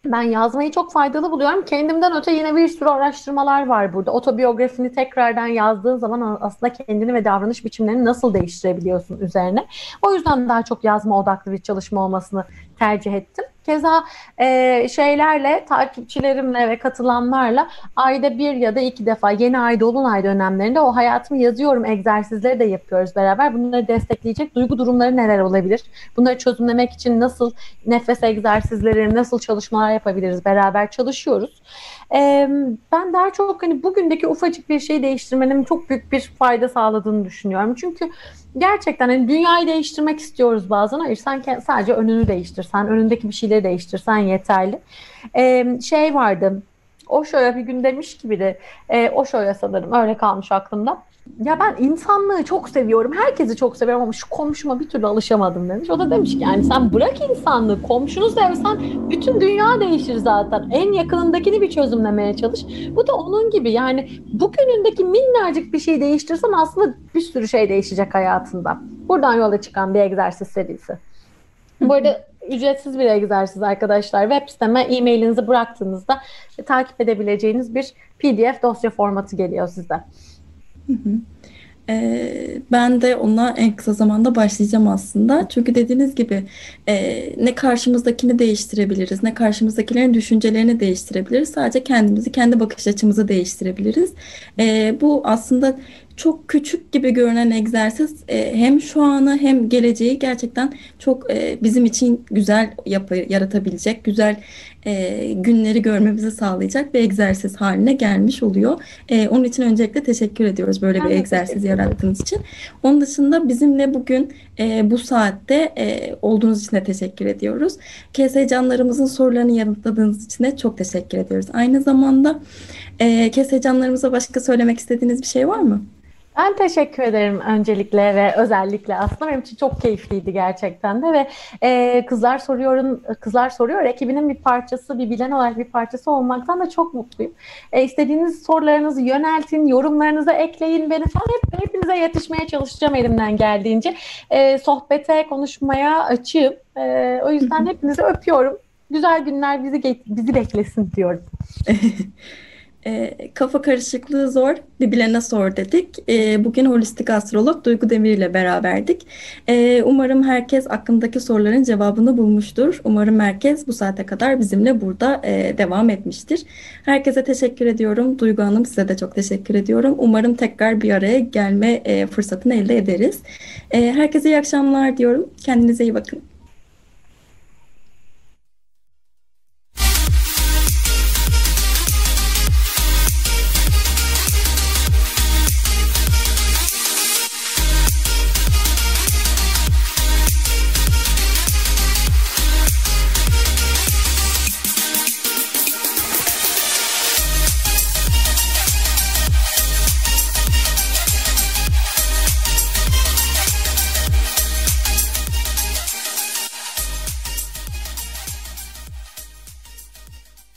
ben yazmayı çok faydalı buluyorum. Kendimden öte yine bir sürü araştırmalar var burada. Otobiyografini tekrardan yazdığın zaman aslında kendini ve davranış biçimlerini nasıl değiştirebiliyorsun üzerine. O yüzden daha çok yazma odaklı bir çalışma olmasını tercih ettim. Keza e, şeylerle, takipçilerimle ve katılanlarla ayda bir ya da iki defa yeni ay dolunay dönemlerinde o hayatımı yazıyorum egzersizleri de yapıyoruz beraber. Bunları destekleyecek duygu durumları neler olabilir? Bunları çözümlemek için nasıl nefes egzersizleri, nasıl çalışmalar yapabiliriz? Beraber çalışıyoruz. E, ben daha çok hani bugündeki ufacık bir şey değiştirmenin çok büyük bir fayda sağladığını düşünüyorum. Çünkü gerçekten hani dünyayı değiştirmek istiyoruz bazen. Hayır sen sadece önünü değiştirsen, önündeki bir şeyleri değiştirsen yeterli. Ee, şey vardı, o şöyle bir gün demiş gibi de, e, o şöyle sanırım. Öyle kalmış aklımda ya ben insanlığı çok seviyorum. Herkesi çok seviyorum ama şu komşuma bir türlü alışamadım demiş. O da demiş ki yani sen bırak insanlığı. Komşunu sevsen bütün dünya değişir zaten. En yakınındakini bir çözümlemeye çalış. Bu da onun gibi yani bugünündeki minnacık bir şey değiştirsen aslında bir sürü şey değişecek hayatında. Buradan yola çıkan bir egzersiz serisi. Bu arada *laughs* ücretsiz bir egzersiz arkadaşlar. Web siteme e-mailinizi bıraktığınızda takip edebileceğiniz bir PDF dosya formatı geliyor size. Ee, ben de ona en kısa zamanda başlayacağım aslında. Çünkü dediğiniz gibi e, ne karşımızdakini değiştirebiliriz, ne karşımızdakilerin düşüncelerini değiştirebiliriz. Sadece kendimizi, kendi bakış açımızı değiştirebiliriz. E, bu aslında çok küçük gibi görünen egzersiz e, hem şu anı hem geleceği gerçekten çok e, bizim için güzel yapı yaratabilecek, güzel e, günleri görmemizi sağlayacak bir egzersiz haline gelmiş oluyor. E, onun için öncelikle teşekkür ediyoruz böyle bir egzersiz yarattığınız için. Onun dışında bizimle bugün e, bu saatte e, olduğunuz için de teşekkür ediyoruz. KS canlarımızın sorularını yanıtladığınız için de çok teşekkür ediyoruz. Aynı zamanda e, KS canlarımıza başka söylemek istediğiniz bir şey var mı? Ben teşekkür ederim öncelikle ve özellikle aslında benim için çok keyifliydi gerçekten de ve e, kızlar soruyorum kızlar soruyor ekibinin bir parçası bir bilen olarak bir parçası olmaktan da çok mutluyum. E, istediğiniz sorularınızı yöneltin, yorumlarınızı ekleyin beni falan hep hepinize yetişmeye çalışacağım elimden geldiğince. E, sohbete, konuşmaya açığım. E, o yüzden *laughs* hepinizi öpüyorum. Güzel günler bizi bizi beklesin diyorum. *laughs* E, kafa karışıklığı zor, bir bilene sor dedik. E, bugün holistik astrolog Duygu Demir ile beraberdik. E, umarım herkes aklındaki soruların cevabını bulmuştur. Umarım herkes bu saate kadar bizimle burada e, devam etmiştir. Herkese teşekkür ediyorum. Duygu Hanım size de çok teşekkür ediyorum. Umarım tekrar bir araya gelme e, fırsatını elde ederiz. E, herkese iyi akşamlar diyorum. Kendinize iyi bakın.